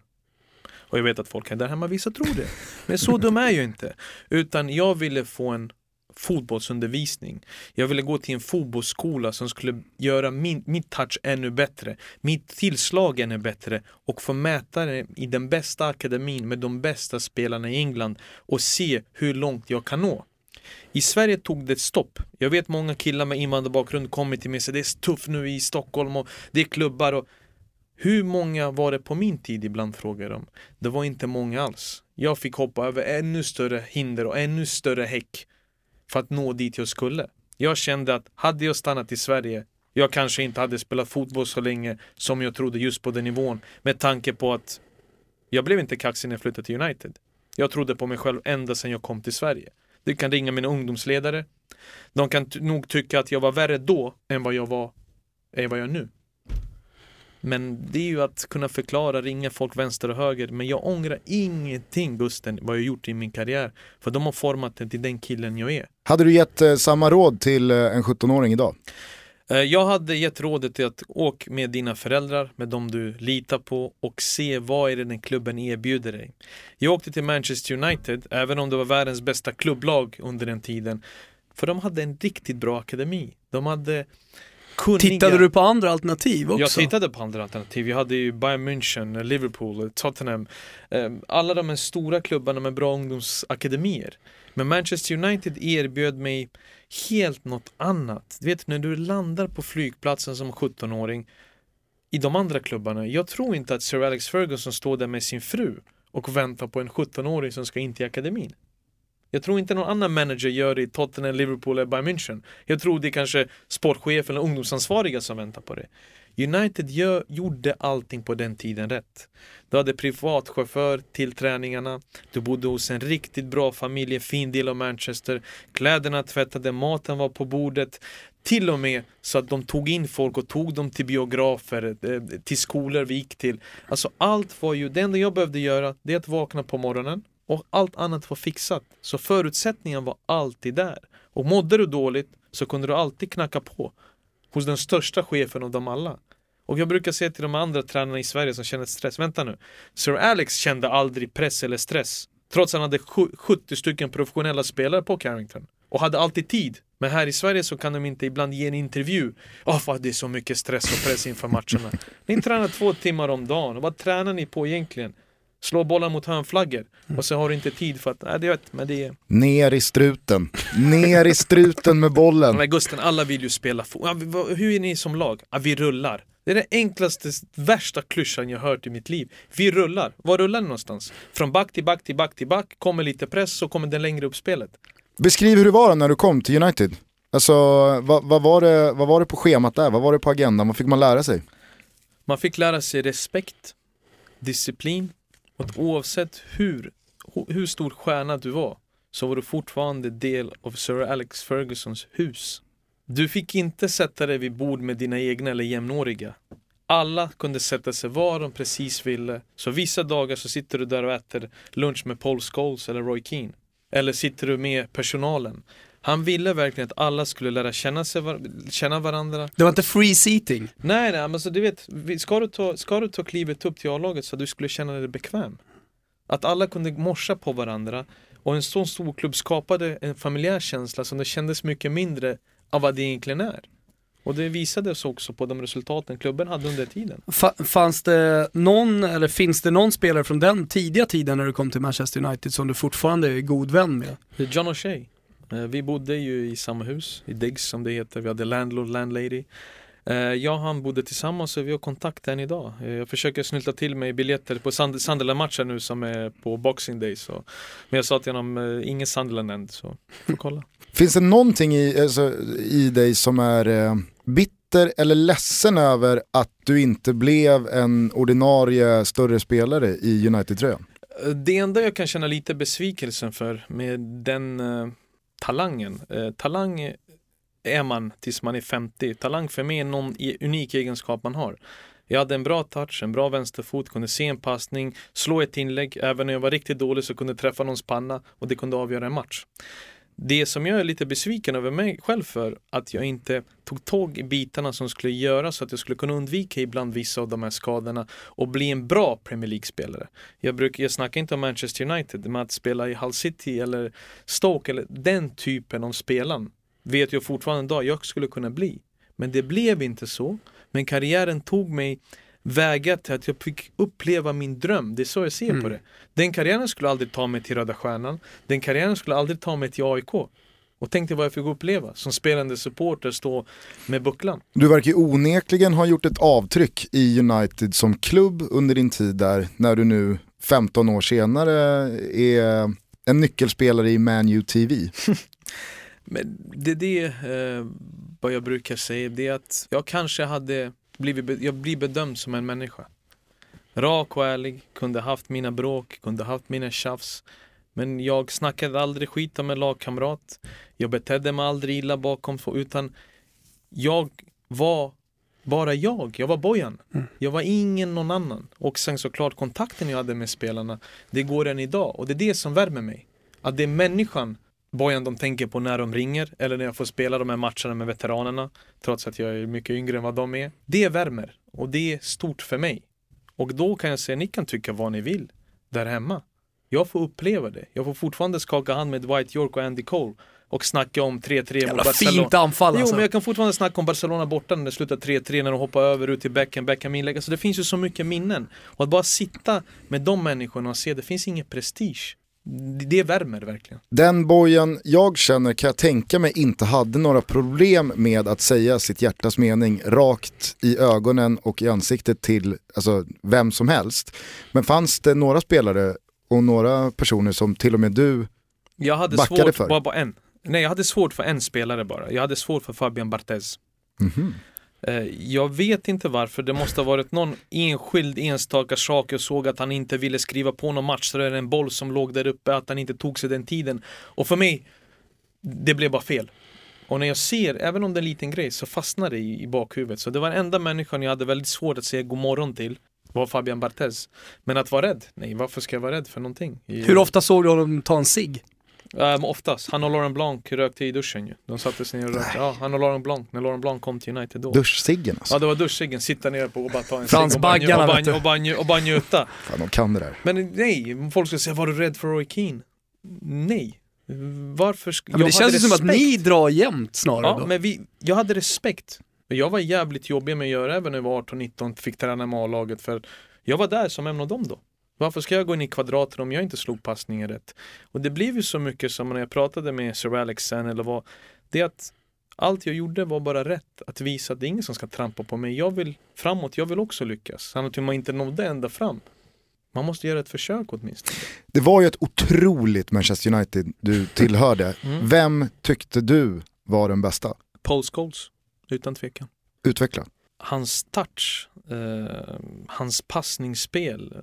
Och jag vet att folk här där hemma, vissa tror det. Men så dum är jag inte. Utan jag ville få en fotbollsundervisning. Jag ville gå till en fotbollsskola som skulle göra min, mitt touch ännu bättre, mitt tillslag ännu bättre och få mäta det i den bästa akademin med de bästa spelarna i England och se hur långt jag kan nå. I Sverige tog det stopp. Jag vet många killar med invandrarbakgrund kommer till mig och säger det är tufft nu i Stockholm och det är klubbar och hur många var det på min tid ibland frågar de. Det var inte många alls. Jag fick hoppa över ännu större hinder och ännu större häck för att nå dit jag skulle. Jag kände att hade jag stannat i Sverige, jag kanske inte hade spelat fotboll så länge som jag trodde just på den nivån. Med tanke på att jag blev inte kaxig när jag flyttade till United. Jag trodde på mig själv ända sedan jag kom till Sverige. Du kan ringa mina ungdomsledare. De kan nog tycka att jag var värre då än vad jag var, än vad jag är nu. Men det är ju att kunna förklara, ringa folk vänster och höger. Men jag ångrar ingenting Gusten, vad jag gjort i min karriär. För de har format den till den killen jag är. Hade du gett eh, samma råd till eh, en 17-åring idag? Eh, Jag hade gett rådet till att åk med dina föräldrar, med dem du litar på och se vad är det den klubben erbjuder dig. Jag åkte till Manchester United, även om det var världens bästa klubblag under den tiden. För de hade en riktigt bra akademi. De hade kunniga... Tittade du på andra alternativ också? Jag tittade på andra alternativ. Jag hade ju Bayern München, Liverpool, Tottenham. eh, Alla de här stora klubbarna med bra ungdomsakademier. Men Manchester United erbjöd mig helt något annat. Du vet när du landar på flygplatsen som 17-åring i de andra klubbarna. Jag tror inte att Sir Alex Ferguson står där med sin fru och väntar på en 17-åring som ska in till akademin. Jag tror inte någon annan manager gör det i Tottenham, Liverpool eller Bayern München. Jag tror det är kanske sportchefen eller ungdomsansvariga som väntar på det. United gör, gjorde allting på den tiden rätt. Du hade privatchaufför till träningarna, du bodde hos en riktigt bra familj, en fin del av Manchester, kläderna tvättade, maten var på bordet, till och med så att de tog in folk och tog dem till biografer, eh, till skolor vi gick till. Alltså allt var ju, det enda jag behövde göra, det är att vakna på morgonen och allt annat var fixat. Så förutsättningen var alltid där. Och mådde du dåligt så kunde du alltid knacka på hos den största chefen av dem alla. Och jag brukar säga till de andra tränarna i Sverige som känner stress, vänta nu. Sir Alex kände aldrig press eller stress. Trots att han hade sju- 70 stycken professionella spelare på Carrington. Och hade alltid tid. Men här i Sverige så kan de inte ibland ge en intervju. Åh, vad det är så mycket stress och press inför matcherna. Ni tränar två timmar om dagen. Och vad tränar ni på egentligen? Slå bollar mot hörnflaggor. Och så har du inte tid för att, nej det vet, men det är... Ner i struten. Ner i struten med bollen. Men Gusten, alla vill ju spela hur är ni som lag? Ja, vi rullar. Det är den enklaste, värsta klyschan jag hört i mitt liv. Vi rullar. Var rullar ni någonstans? Från back till back till back till back, kommer lite press så kommer den längre upp spelet. Beskriv hur det var när du kom till United. Alltså, vad, vad, var det, vad var det på schemat där? Vad var det på agendan? Vad fick man lära sig? Man fick lära sig respekt, disciplin och att oavsett hur, hur stor stjärna du var så var du fortfarande del av Sir Alex Fergusons hus. Du fick inte sätta dig vid bord med dina egna eller jämnåriga. Alla kunde sätta sig var de precis ville. Så vissa dagar så sitter du där och äter lunch med Paul Scholes eller Roy Keane. Eller sitter du med personalen. Han ville verkligen att alla skulle lära känna, sig, var- känna varandra. Det var inte free seating. Nej, nej, men alltså du vet, ska du ta, ska du ta klivet upp till A-laget så att du skulle känna dig bekväm. Att alla kunde morsa på varandra och en sån stor klubb skapade en familjär känsla som det kändes mycket mindre av vad det egentligen är. Och det visades också på de resultaten klubben hade under tiden. Fa- fanns det någon, eller finns det någon spelare från den tidiga tiden när du kom till Manchester United som du fortfarande är god vän med? John O'Shea. Eh, Vi bodde ju i samma hus, i Diggs som det heter. Vi hade landlord, landlady. Eh, Jag och han bodde tillsammans och vi har kontakt än idag. Eh, Jag försöker snylta till mig biljetter på Sand- Sunderland-matchen nu som är på Boxing Day. Så. Men jag sa till honom, ingen Sunderland än, så får kolla. Finns det någonting i, alltså, i dig som är eh, bitter eller ledsen över att du inte blev en ordinarie större spelare i United-tröjan? Det enda jag kan känna lite besvikelsen för med den eh, talangen. Eh, talang är man tills man är 50. Talang för mig är någon unik egenskap man har. Jag hade en bra touch, en bra vänsterfot, kunde se en passning, slå ett inlägg. Även när jag var riktigt dålig så kunde jag träffa någons panna och det kunde avgöra en match. Det som jag är lite besviken över mig själv för att jag inte tog tag i bitarna som skulle göra så att jag skulle kunna undvika ibland vissa av de här skadorna och bli en bra Premier League-spelare. Jag, brukar, jag snackar inte om Manchester United, men att spela i Hull City eller Stoke eller den typen av spelaren vet jag fortfarande idag jag skulle kunna bli. Men det blev inte så. Men karriären tog mig vägar till att jag fick uppleva min dröm. Det är så jag ser på Mm. det. Den karriären skulle aldrig ta mig till Röda Stjärnan. Den karriären skulle aldrig ta mig till AIK. Och tänk dig vad jag fick uppleva som spelande supporter, stå med bucklan. Du verkar ju onekligen ha gjort ett avtryck i United som klubb under din tid där, när du nu 15 år senare är en nyckelspelare i Man U TV. Men det är det eh, vad jag brukar säga, det är att jag kanske hade blivit, jag blir bedömd som en människa. Rak och ärlig, kunde haft mina bråk, kunde haft mina tjafs. Men jag snackade aldrig skit om en lagkamrat. Jag betedde mig aldrig illa bakom, utan jag var Bara jag, jag var Bojan. Mm. Jag var ingen någon annan. Och sen såklart kontakten jag hade med spelarna, det går än idag. Och det är det som värmer mig. Att det är människan, Bojan, de tänker på när de ringer eller när jag får spela de här matcherna med veteranerna. Trots att jag är mycket yngre än vad de är. Det värmer. Och det är stort för mig. Och då kan jag säga, ni kan tycka vad ni vill där hemma. Jag får uppleva det. Jag får fortfarande skaka hand med Dwight York och Andy Cole och snacka om 3-3 mot Barcelona. fint anfall Jo, alltså. men jag kan fortfarande snacka om Barcelona borta när det slutar 3-3 när de hoppar över ut till Beckham, Beckham inlägg. Alltså det finns ju så mycket minnen. Och att bara sitta med de människorna och se, det finns ingen prestige. Det- värmer verkligen. Den bojen jag känner kan jag tänka mig inte hade några problem med att säga sitt hjärtas mening rakt i ögonen och i ansiktet till alltså, vem som helst. Men fanns det några spelare och några personer som till och med du, Jag hade Backade svårt för? bara på en. Nej, jag hade svårt för en spelare bara. Jag hade svårt för Fabian Barthez. mhm, Eh, Eh, jag vet inte varför, det måste ha varit någon enskild enstaka sak jag såg att han inte ville skriva på någon match så det är en boll som låg där uppe, att han inte tog sig den tiden. Och för mig, det blev bara fel. Och när jag ser, även om det är en liten grej, så fastnar det i, i bakhuvudet. Så det var den enda människan jag hade väldigt svårt att säga god morgon till, var Fabian Barthez. Men att vara rädd? Nej, varför ska jag vara rädd för någonting? Hur ofta såg du honom ta en cigg? Um, oftast. Han och Laurent Blanc rökte i duschen ju. De satte sig ner och rökte. Ja, han och Laurent Blanc, när Laurent Blanc kom till United då. duschciggen alltså. Ja det var duschciggen, sitta ner på och bara ta en Frans cigg och bara, och, bara, och, bara, och bara njuta. Fan, de kan det där. Men nej, folk ska säga var du rädd för Roy Keane? Nej. Varför? Ja, men det känns ju som att ni drar jämnt snarare Ja, då. men vi, jag hade respekt. Men Jag var jävligt jobbig med att göra även när jag var 18-19, fick träna med A-laget för jag var där som en av dem då. Varför ska jag gå in i kvadraten om jag inte slog passningen rätt? Och det blev ju så mycket som när jag pratade med Sir Alex sen eller vad, det att allt jag gjorde var bara rätt. Att visa att det är ingen som ska trampa på mig. Jag vill framåt, jag vill också lyckas. Han att man inte nådde ända fram. Man måste göra ett försök åtminstone. Det var ju ett otroligt Manchester United du tillhörde. Mm. Vem tyckte du var den bästa? Paul Scholes, utan tvekan. Utveckla. hans touch, eh, hans passningsspel,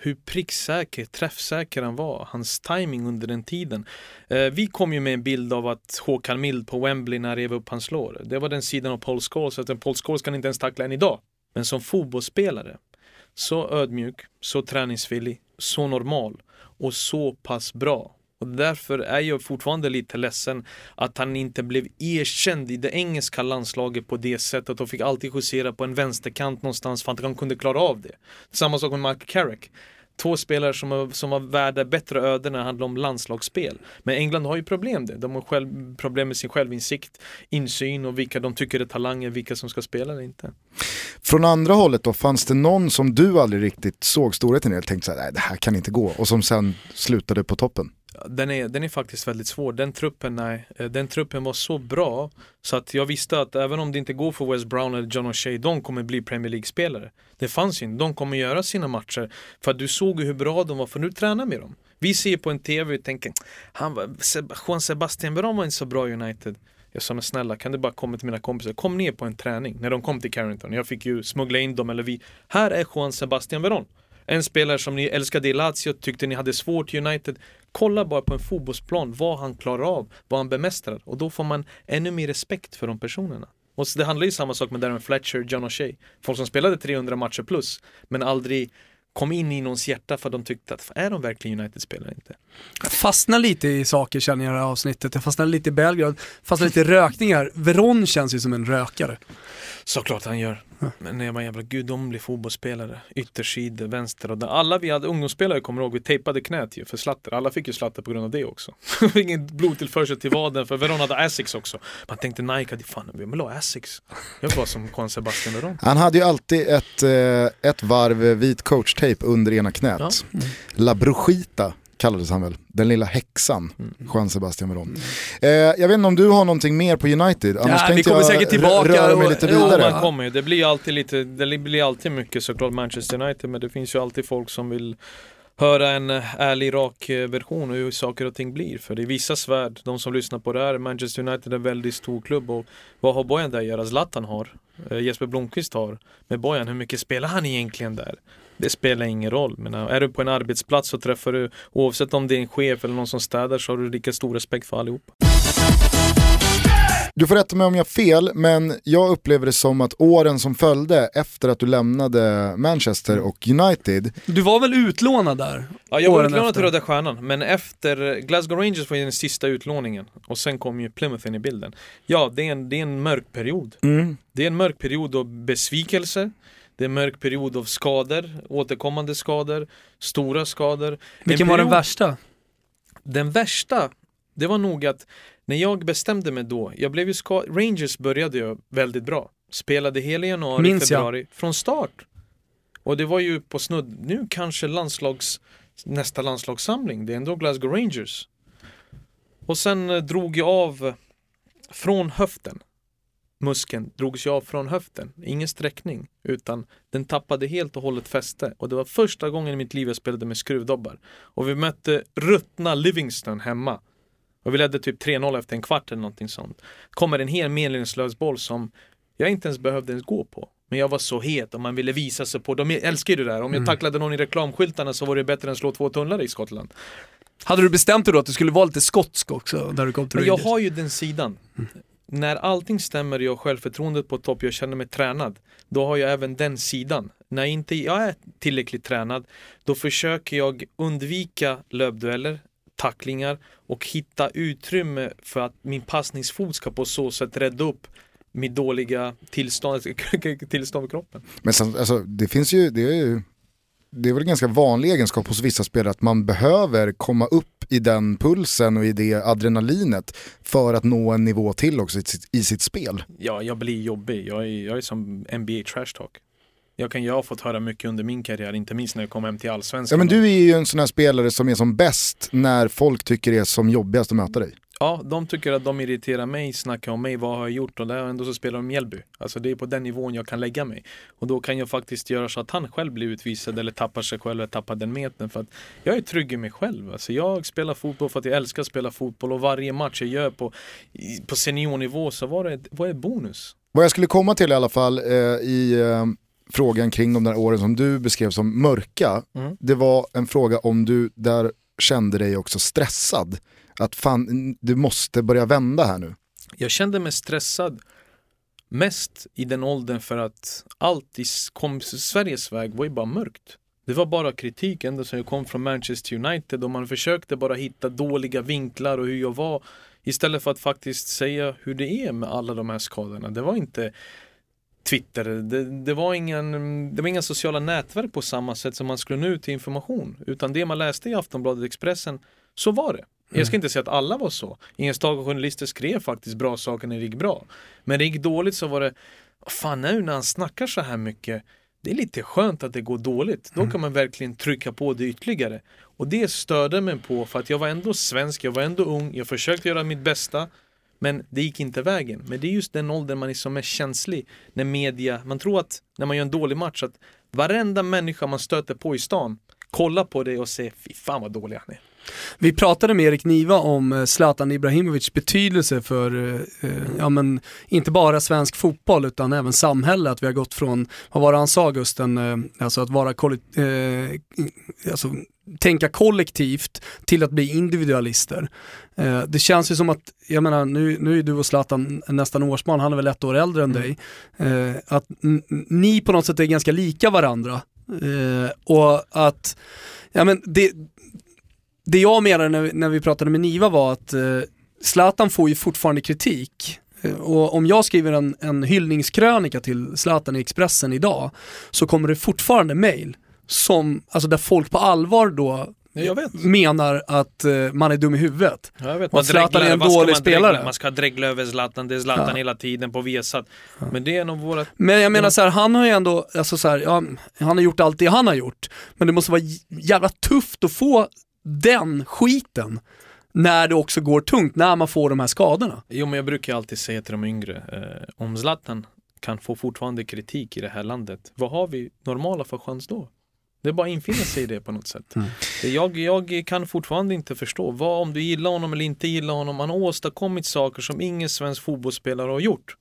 hur pricksäker, träffsäker han var, hans timing under den tiden. Eh, vi kom ju med en bild av att Håkan Mild på Wembley när han rev upp hans lår. Det var den sidan av Paul Scholes, att en Paul Scholes kan inte ens tackla än idag. Men som fotbollsspelare, så ödmjuk, så träningsvillig, så normal och så pass bra. Och därför är jag fortfarande lite ledsen att han inte blev erkänd i det engelska landslaget på det sättet och fick alltid justera på en vänsterkant någonstans för att han kunde klara av det. Samma sak med Mark Carrick. Två spelare som, var- som var värda bättre öden när det handlar om landslagsspel. Men England har ju problem det. De har själv, problem med sin självinsikt, insyn och vilka de tycker är talanger, vilka som ska spela eller inte. Från andra hållet då, fanns det någon som du aldrig riktigt såg storheten i tänkte såhär, nej det här kan inte gå och som sen slutade på toppen? Den är, den är faktiskt väldigt svår. Den truppen, nej, eh, den truppen var så bra så att jag visste att även om det inte går för West Brown eller John O'Shea, de kommer bli Premier League-spelare. Det fanns ju inte, de kommer göra sina matcher. För att du såg ju hur bra de var, för nu tränar med dem. Vi ser på en TV och tänker, han var, Seb- Juan Sebastian Veron var inte så bra i United. Jag sa men snälla kan du bara komma till mina kompisar, kom ner på en träning när de kom till Carrington. Jag fick ju smuggla in dem eller vi. Här är Juan Sebastian Veron. En spelare som ni älskade i Lazio, tyckte ni hade svårt i United. Kolla bara på en fotbollsplan vad han klarar av, vad han bemästrar och då får man ännu mer respekt för de personerna. Och det handlar ju samma sak med Darren Fletcher, John O'Shea. Folk som spelade 300 matcher plus men aldrig kom in i någons hjärta för de tyckte att är de verkligen United-spelare inte? Jag fastnar lite i saker känner jag i det här avsnittet. Jag fastnar lite i Belgrad, fastnar lite i rökningar. Veron känns ju som en rökare. Såklart han gör. Men jag var en jävla gudomlig fotbollsspelare. Yttersidor, vänster och där. Alla vi hade ungdomsspelare kommer ihåg, vi tejpade knät ju för slatter. Alla fick ju slatter på grund av det också. Ingen blodtillförsel till vaden för Veron hade Asics också. Man tänkte Nike hade fan, vem vill ha Asics? Jag var som Juan Sebastian Veron. Han hade ju alltid ett, eh, ett varv vit coachtejp under ena knät. Ja. La Bruschita kallades han väl, den lilla häxan, Mm. Juan Sebastian Veron. Eh, jag vet inte om du har någonting mer på United, annars Ja, tänkte vi kommer jag säkert tillbaka röra mig lite jo, vidare. Man kommer ju, det blir alltid lite, det blir alltid mycket såklart Manchester United men det finns ju alltid folk som vill höra en ärlig, rak eh, version hur saker och ting blir. För i vissa svärd, de som lyssnar på det här, Manchester United är en väldigt stor klubb och vad har Bojan där att göra? Zlatan har, eh, Jesper Blomqvist har. Med Bojan, hur mycket spelar han egentligen där? Det spelar ingen roll. Men eh, är du på en arbetsplats så träffar du, oavsett om det är en chef eller någon som städar, så har du lika stor respekt för allihopa du får rätta mig om jag har fel, men jag upplever det som att åren som följde efter att du lämnade Manchester och United. Du var väl utlånad där? Ja, jag var utlånad efter? till Röda Stjärnan, men efter Glasgow Rangers var ju den sista utlåningen och sen kom ju Plymouth in i bilden. Ja, det är en, det är en mörk period. Det är en mörk period av besvikelse, det är en mörk period av skador, återkommande skador, stora skador. En Vilken var den period- värsta? Den värsta, det var nog att när jag bestämde mig då, jag blev ju ska- Rangers började ju väldigt bra. Spelade hela januari, Minns jag. februari, från start. Och det var ju på snudd, nu kanske landslags, nästa landslagssamling, det är ändå Glasgow Rangers. Och sen eh, drog jag av från höften. Muskeln drogs ju av från höften, ingen sträckning, utan den tappade helt och hållet fäste. Och det var första gången i mitt liv jag spelade med skruvdobbar. Och vi mötte ruttna Livingston hemma. Och vi ledde typ 3-0 efter en kvart eller någonting sånt. Kommer en hel meningslös boll som jag inte ens behövde ens gå på. Men jag var så het och man ville visa sig på, de älskar ju det där. Om jag tacklade någon i reklamskyltarna så var det bättre än att slå två tunnlar i Skottland. Hade du bestämt dig då att du skulle vara lite skotsk också när du kom till Men jag har ju den sidan. När allting stämmer och jag har självförtroendet på topp, jag känner mig tränad. Då har jag även den sidan. När inte jag är tillräckligt tränad, då försöker jag undvika löpdueller, tacklingar och hitta utrymme för att min passningsfot ska på så sätt rädda upp mitt dåliga tillstånd, tillstånd i kroppen. Men sen, alltså, det finns ju, det är ju, det är väl en ganska vanlig egenskap hos vissa spelare att man behöver komma upp i den pulsen och i det adrenalinet för att nå en nivå till också i sitt, i sitt spel. Ja, jag blir jobbig. Jag är, jag är som NBA trash talk. Jag, kan, jag har fått höra mycket under min karriär, inte minst när jag kom hem till Ja, allsvenskan. men du är ju en sån här spelare som är som bäst när folk tycker det är som jobbigast att möta dig. Ja, de tycker att de irriterar mig, snackar om mig, vad har jag gjort och där ändå så spelar de Mjällby. Alltså det är på den nivån jag kan lägga mig. Och då kan jag faktiskt göra så att han själv blir utvisad eller tappar sig själv eller tappar den metern. För att jag är trygg i mig själv. Alltså jag spelar fotboll för att jag älskar att spela fotboll och varje match jag gör på, på seniornivå så var det, vad är bonus? Vad jag skulle komma till i alla fall eh, i eh, frågan kring de där åren som du beskrev som mörka, Mm. det var en fråga om du där kände dig också stressad. Att fan, du måste börja vända här nu. Jag kände mig stressad mest i den åldern för att allt i kom Sveriges väg var ju bara mörkt. Det var bara kritik ända sedan jag kom från Manchester United och man försökte bara hitta dåliga vinklar och hur jag var istället för att faktiskt säga hur det är med alla de här skadorna. Det var inte Twitter, det, det, var ingen, det var inga sociala nätverk på samma sätt som man skulle nå ut till information. Utan det man läste i Aftonbladet Expressen, så var det. Jag ska inte säga att alla var så. Enstaka journalister skrev faktiskt bra saker när det gick bra. Men det gick dåligt så var det, "Vad fan nu när han snackar så här mycket, det är lite skönt att det går dåligt. Då kan man verkligen trycka på det ytterligare. Och det störde mig på för att jag var ändå svensk, jag var ändå ung, jag försökte göra mitt bästa. Men det gick inte vägen. Men det är just den åldern man är som mest känslig. När media, man tror att när man gör en dålig match att varenda människa man stöter på i stan kollar på dig och säger fy fan vad dålig han är. Vi pratade med Erik Niva om eh, Zlatan Ibrahimovic betydelse för, eh, eh, ja men inte bara svensk fotboll utan även samhälle. Att vi har gått från, vad var det han sa Gusten, eh, alltså att vara kollektiv eh, alltså, tänka kollektivt till att bli individualister. Eh, det känns ju som att, jag menar nu, nu är du och Zlatan nästan årsbarn, han är väl ett år äldre än dig. Eh, att ni på något sätt är ganska lika varandra. Eh, och att, ja men det, det jag menade när, när vi pratade med Niva var att eh, Zlatan får ju fortfarande kritik. Eh, Och om jag skriver en, en hyllningskrönika till Zlatan i Expressen idag så kommer det fortfarande mail som, alltså där folk på allvar då menar att eh, man är dum i huvudet. Ja, jag vet. Att Zlatan är en dålig man spelare. Dregla? Man ska dregla över Zlatan, det är Zlatan Ja. hela tiden på Viasat. Men det är nog våra... Men jag menar Ja. så här, han har ju ändå, alltså så här, ja, han har gjort allt det han har gjort. Men det måste vara jävla tufft att få den skiten när det också går tungt, när man får de här skadorna. Jo men jag brukar alltid säga till de yngre, eh, om Zlatan kan få fortfarande kritik i det här landet, vad har vi normala för chans då? Det är bara att infinna sig i det på något sätt. Mm. Jag, jag kan fortfarande inte förstå, vad om du gillar honom eller inte gillar honom, han har åstadkommit saker som ingen svensk fotbollsspelare har gjort.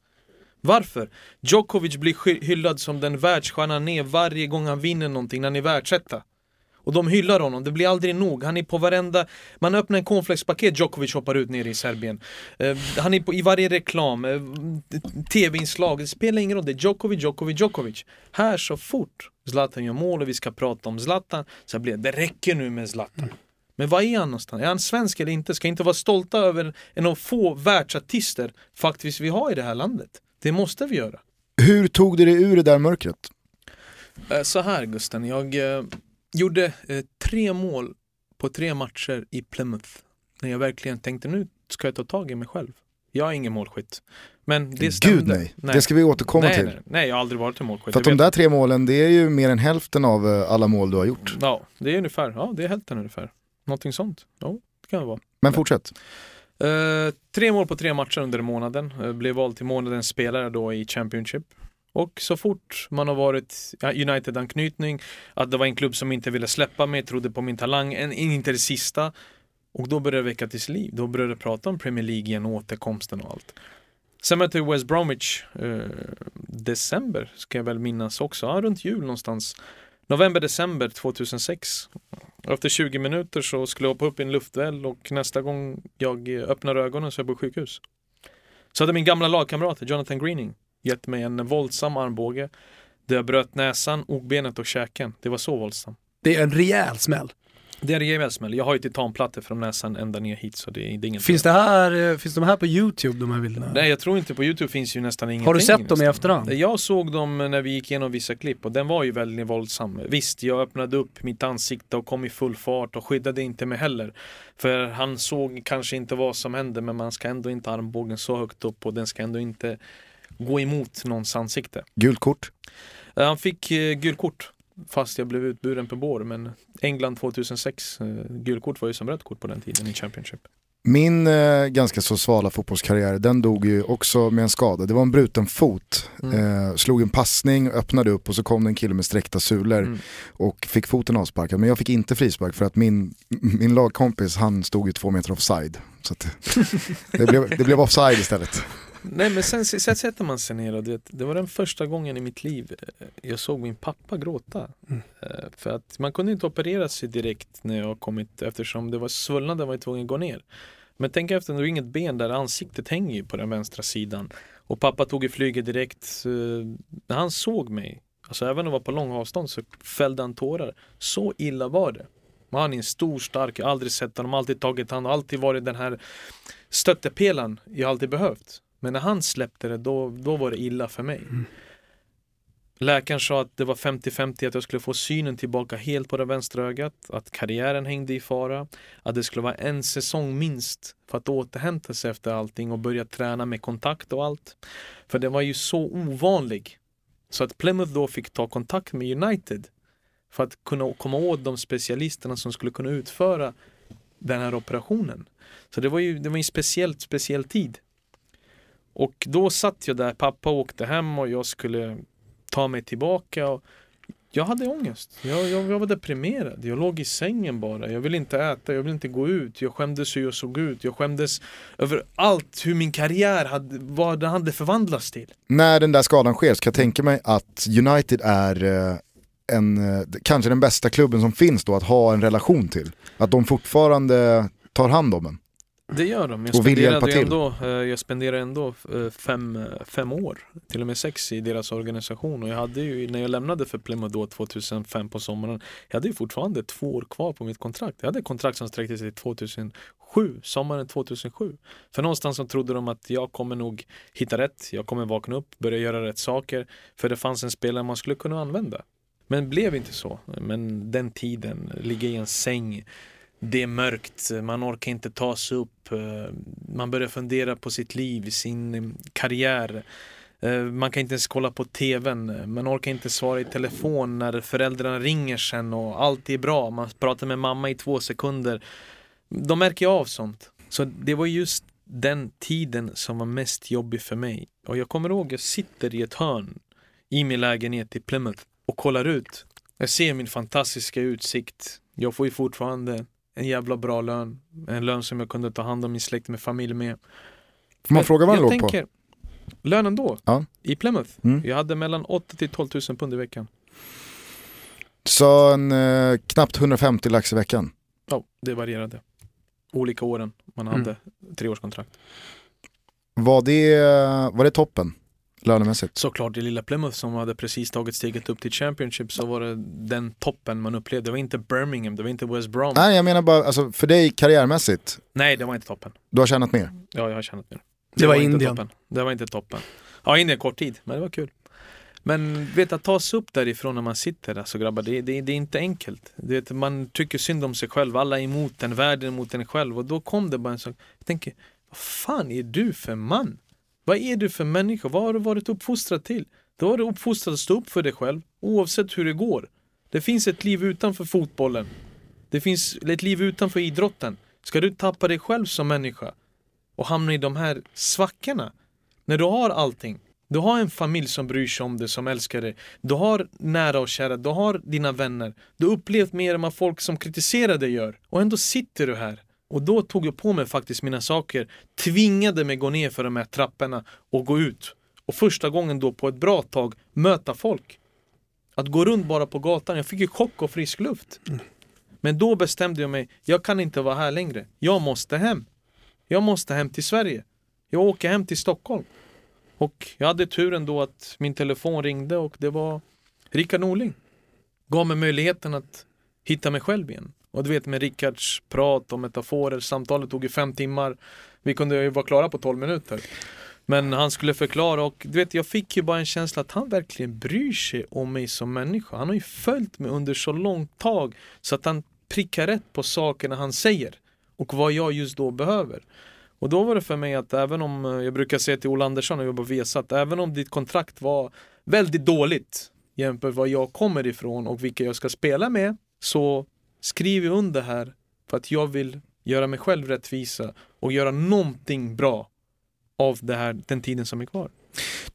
Varför? Djokovic blir hyllad som den världsstjärna han är varje gång han vinner någonting när han är världsetta. Och de hyllar honom, det blir aldrig nog. Han är på varenda... Man öppnar en cornflakespaket, Djokovic hoppar ut nere i Serbien. Eh, han är på, i varje reklam, eh, tv-inslag, det spelar ingen roll. Det är Djokovic, Djokovic, Djokovic. Här så fort Zlatan gör mål och vi ska prata om Zlatan, så blir det, det räcker nu med Zlatan. Men vad är han någonstans? Är han svensk eller inte? Ska inte vara stolta över en av få världsartister faktiskt vi har i det här landet. Det måste vi göra. Hur tog du dig ur det där mörkret? Eh, så här Gusten, jag gjorde eh, tre mål på tre matcher i Plymouth. När jag verkligen tänkte nu ska jag ta tag i mig själv. Jag är ingen målskytt. Men det stämde. Gud nej. nej. det ska vi återkomma nej, till. Nej, nej, jag har aldrig varit en målskytt. För att de där tre målen, det är ju mer än hälften av eh, alla mål du har gjort. Ja, det är ungefär, ja det är hälften ungefär. Någonting sånt. Ja, det kan det vara. Men fortsätt. Uh, tre mål på tre matcher under månaden. Uh, blev vald till månadens spelare då i Championship. Och så fort man har varit United-anknytning, att det var en klubb som inte ville släppa mig, trodde på min talang, en, inte det sista. Och då började det väcka till liv. Då började det prata om Premier League igen, återkomsten och allt. Sen mötte vi West Bromwich eh, december, ska jag väl minnas också, ja, runt jul någonstans. November, december 2006. Efter 20 minuter så skulle jag hoppa upp i en luftväll och nästa gång jag öppnar ögonen så är jag på sjukhus. Så hade min gamla lagkamrat Jonathan Greening gett mig en våldsam armbåge där jag bröt näsan, ogbenet och käken. Det var så våldsamt. Det är en rejäl smäll. Det är en rejäl smäll. Jag har ju titanplattor från näsan ända ner hit så det, det är inget finns, det här, eh, finns de här på YouTube de här bilderna? Nej jag tror inte på YouTube finns ju nästan ingenting. Har du sett nästan. dem i efterhand? Jag såg dem när vi gick igenom vissa klipp och den var ju väldigt våldsam. Visst, jag öppnade upp mitt ansikte och kom i full fart och skyddade inte mig heller. För han såg kanske inte vad som hände men man ska ändå inte armbågen så högt upp och den ska ändå inte gå emot någons ansikte. Gult kort? Eh, han fick eh, gult kort fast jag blev utburen på bår. Men England 2006, eh, gult kort var ju som rött kort på den tiden i Championship. Min eh, ganska så svala fotbollskarriär, den dog ju också med en skada. Det var en bruten fot, mm. eh, slog en passning, öppnade upp och så kom det en kille med sträckta sulor mm. och fick foten avsparkad. Men jag fick inte frispark för att min, min lagkompis han stod ju två meter offside. Så att, det, blev, det blev offside istället. Nej men sen, sen sätter man sig ner och det, det var den första gången i mitt liv eh, jag såg min pappa gråta. Mm. Eh, för att man kunde inte operera sig direkt när jag kommit eftersom det var svullnaden var jag tvungen att gå ner. Men tänk efter, det är inget ben där, ansiktet hänger på den vänstra sidan. Och pappa tog i flyget direkt. När han såg mig, alltså även om det var på lång avstånd så fällde han tårar. Så illa var det. Han är en stor, stark, jag har aldrig sett honom, alltid tagit hand, alltid varit den här stöttepelaren jag alltid behövt. Men när han släppte det, då, då var det illa för mig. Mm. Läkaren sa att det var 50-50 att jag skulle få synen tillbaka helt på det vänstra ögat, att karriären hängde i fara, att det skulle vara en säsong minst för att återhämta sig efter allting och börja träna med kontakt och allt. För det var ju så ovanlig. Så att Plymouth då fick ta kontakt med United för att kunna komma åt de specialisterna som skulle kunna utföra den här operationen. Så det var ju, det var en speciellt speciell tid. Och då satt jag där, pappa åkte hem och jag skulle ta mig tillbaka. Och jag hade ångest. Jag, jag, jag var deprimerad. Jag låg i sängen bara. Jag ville inte äta, jag ville inte gå ut. Jag skämdes hur jag såg ut. Jag skämdes över allt, hur min karriär hade, vad den hade förvandlats till. När den där skadan sker så kan jag tänka mig att United är eh, en, eh, kanske den bästa klubben som finns då att ha en relation till. Att de fortfarande tar hand om en. Det gör de. Jag spenderade, ändå, eh, jag spenderade ändå eh, fem, eh, fem år, till och med sex i deras organisation. Och jag hade ju, när jag lämnade för Plymouth då 2005 på sommaren, jag hade ju fortfarande två år kvar på mitt kontrakt. Jag hade kontrakt som sträckte sig till 2007, sommaren 2007. För någonstans så trodde de att jag kommer nog hitta rätt, jag kommer vakna upp, börja göra rätt saker. För det fanns en spelare man skulle kunna använda. Men blev inte så. Men den tiden, ligga i en säng det är mörkt, man orkar inte ta sig upp, eh, man börjar fundera på sitt liv, sin eh, karriär. Eh, man kan inte ens kolla på tvn, man orkar inte svara i telefon när föräldrarna ringer sen och allt är bra. Man pratar med mamma i två sekunder. De märker av sånt. Så det var just den tiden som var mest jobbig för mig. Och jag kommer ihåg, jag sitter i ett hörn i min lägenhet i Plymouth och kollar ut. Jag ser min fantastiska utsikt. Jag får ju fortfarande en jävla bra lön. En lön som jag kunde ta hand om min släkt med familj med. Får man fråga vad den låg tänker, på? Lönen då, ja. i Plymouth. Mm. Jag hade mellan 8 till 12 000 pund i veckan. Så en, eh, knappt 150 lax i veckan. Ja, det varierade. Olika åren man Mm. hade treårskontrakt. Var det, var det toppen lönemässigt? Såklart i lilla Plymouth som hade precis tagit steget upp till Championship så var det den toppen man upplevde. Det var inte Birmingham, det var inte West Brom. Nej jag menar bara, alltså, för dig karriärmässigt, Nej, det var inte toppen. du har tjänat mer. Ja, jag har känt mer. Det var inte Indien. Toppen. Det var inte toppen. Ja, Indien kort tid, men det var kul. Men vet att ta sig upp därifrån när man sitter där så grabbar, det, det, det är inte enkelt. Det, man tycker synd om sig själv, alla är emot en, världen är emot en själv. Och då kom det bara en sak, jag tänker, vad fan är du för man? Vad är du för människa? Vad har du varit uppfostrad till? Du har du uppfostrad att stå upp för dig själv, oavsett hur det går. Det finns ett liv utanför fotbollen. Det finns ett liv utanför idrotten. Ska du tappa dig själv som människa och hamna i de här svackorna? När du har allting. Du har en familj som bryr sig om dig, som älskar dig. Du har nära och kära, du har dina vänner. Du har upplevt mer än vad folk som kritiserar dig gör. Och ändå sitter du här. Och då tog jag på mig faktiskt mina saker, tvingade mig gå ner för de här trapporna och gå ut. Och första gången då på ett bra tag möta folk. Att gå runt bara på gatan, jag fick ju chock och frisk luft. Men då bestämde jag mig, jag kan inte vara här längre. Jag måste hem. Jag måste hem till Sverige. Jag åker hem till Stockholm. Och jag hade turen då att min telefon ringde och det var Rickard Norling. Gav mig möjligheten att hitta mig själv igen. Och du vet med Rickards prat och metaforer, samtalet tog ju fem timmar. Vi kunde ju vara klara på 12 minuter. Men han skulle förklara och du vet jag fick ju bara en känsla att han verkligen bryr sig om mig som människa. Han har ju följt mig under så långt tag så att han prickar rätt på sakerna han säger och vad jag just då behöver. Och då var det för mig att även om, eh, jag brukar säga till Ola Andersson när jag jobbar på Viasat, även om ditt kontrakt var väldigt dåligt jämfört med var jag kommer ifrån och vilka jag ska spela med så skriv jag under här för att jag vill göra mig själv rättvisa och göra någonting bra av det här, den tiden som är kvar.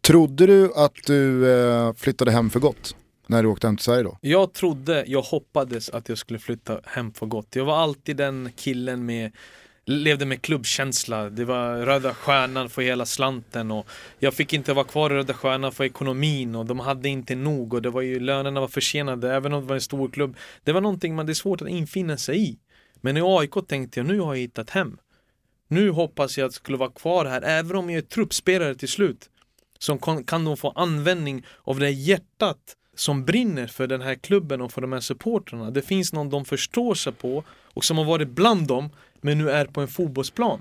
Trodde du att du eh, flyttade hem för gott? När du åkte hem till Sverige då? Jag trodde, jag hoppades att jag skulle flytta hem för gott. Jag var alltid den killen med levde med klubbkänsla. Det var Röda Stjärnan för hela slanten och jag fick inte vara kvar i Röda Stjärnan för ekonomin och de hade inte nog och det var ju lönerna var försenade även om det var en stor klubb. Det var någonting man det är svårt att infinna sig i. Men i AIK tänkte jag nu har jag hittat hem. Nu hoppas jag att jag skulle vara kvar här även om jag är truppspelare till slut. Så kan, kan de få användning av det hjärtat som brinner för den här klubben och för de här supportrarna. Det finns någon de förstår sig på och som har varit bland dem men nu är på en fotbollsplan.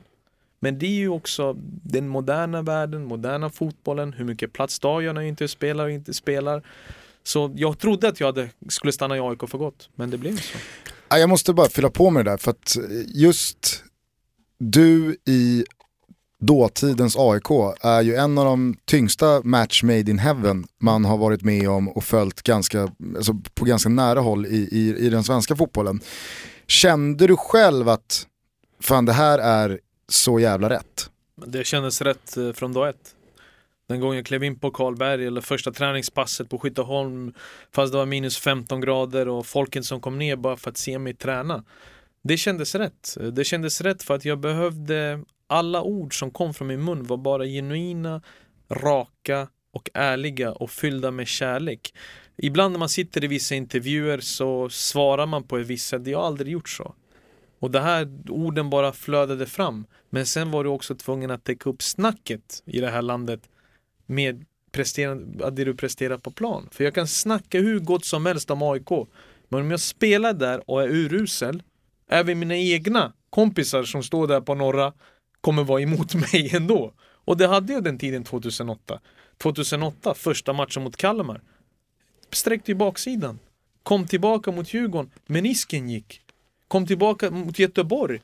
Men det är ju också den moderna världen, moderna fotbollen, hur mycket plats tar jag när jag inte spelar och inte spelar. Så jag trodde att jag hade, skulle stanna i AIK för gott, men det blev inte så. Jag måste bara fylla på med det där för att just du i dåtidens AIK är ju en av de tyngsta match made in heaven man har varit med om och följt ganska, alltså på ganska nära håll i, i, i den svenska fotbollen. Kände du själv att fan det här är så jävla rätt? Det kändes rätt eh, från dag ett. Den gången jag klev in på Karlberg eller första träningspasset på Skytteholm fast det var minus 15 grader och folket som kom ner bara för att se mig träna. Det kändes rätt. Det kändes rätt för att jag behövde alla ord som kom från min mun var bara genuina, raka och ärliga och fyllda med kärlek. Ibland när man sitter i vissa intervjuer så svarar man på ett visst sätt. Jag har aldrig gjort så. Och det här orden bara flödade fram. Men sen var du också tvungen att täcka upp snacket i det här landet med presterande, det du presterar på plan. För jag kan snacka hur gott som helst om AIK. Men om jag spelar där och är urusel, även mina egna kompisar som står där på norra kommer vara emot mig ändå. Och det hade jag den tiden 2008. 2008, första matchen mot Kalmar. Sträckte ju baksidan. Kom tillbaka mot Djurgården. Menisken gick. Kom tillbaka mot Göteborg.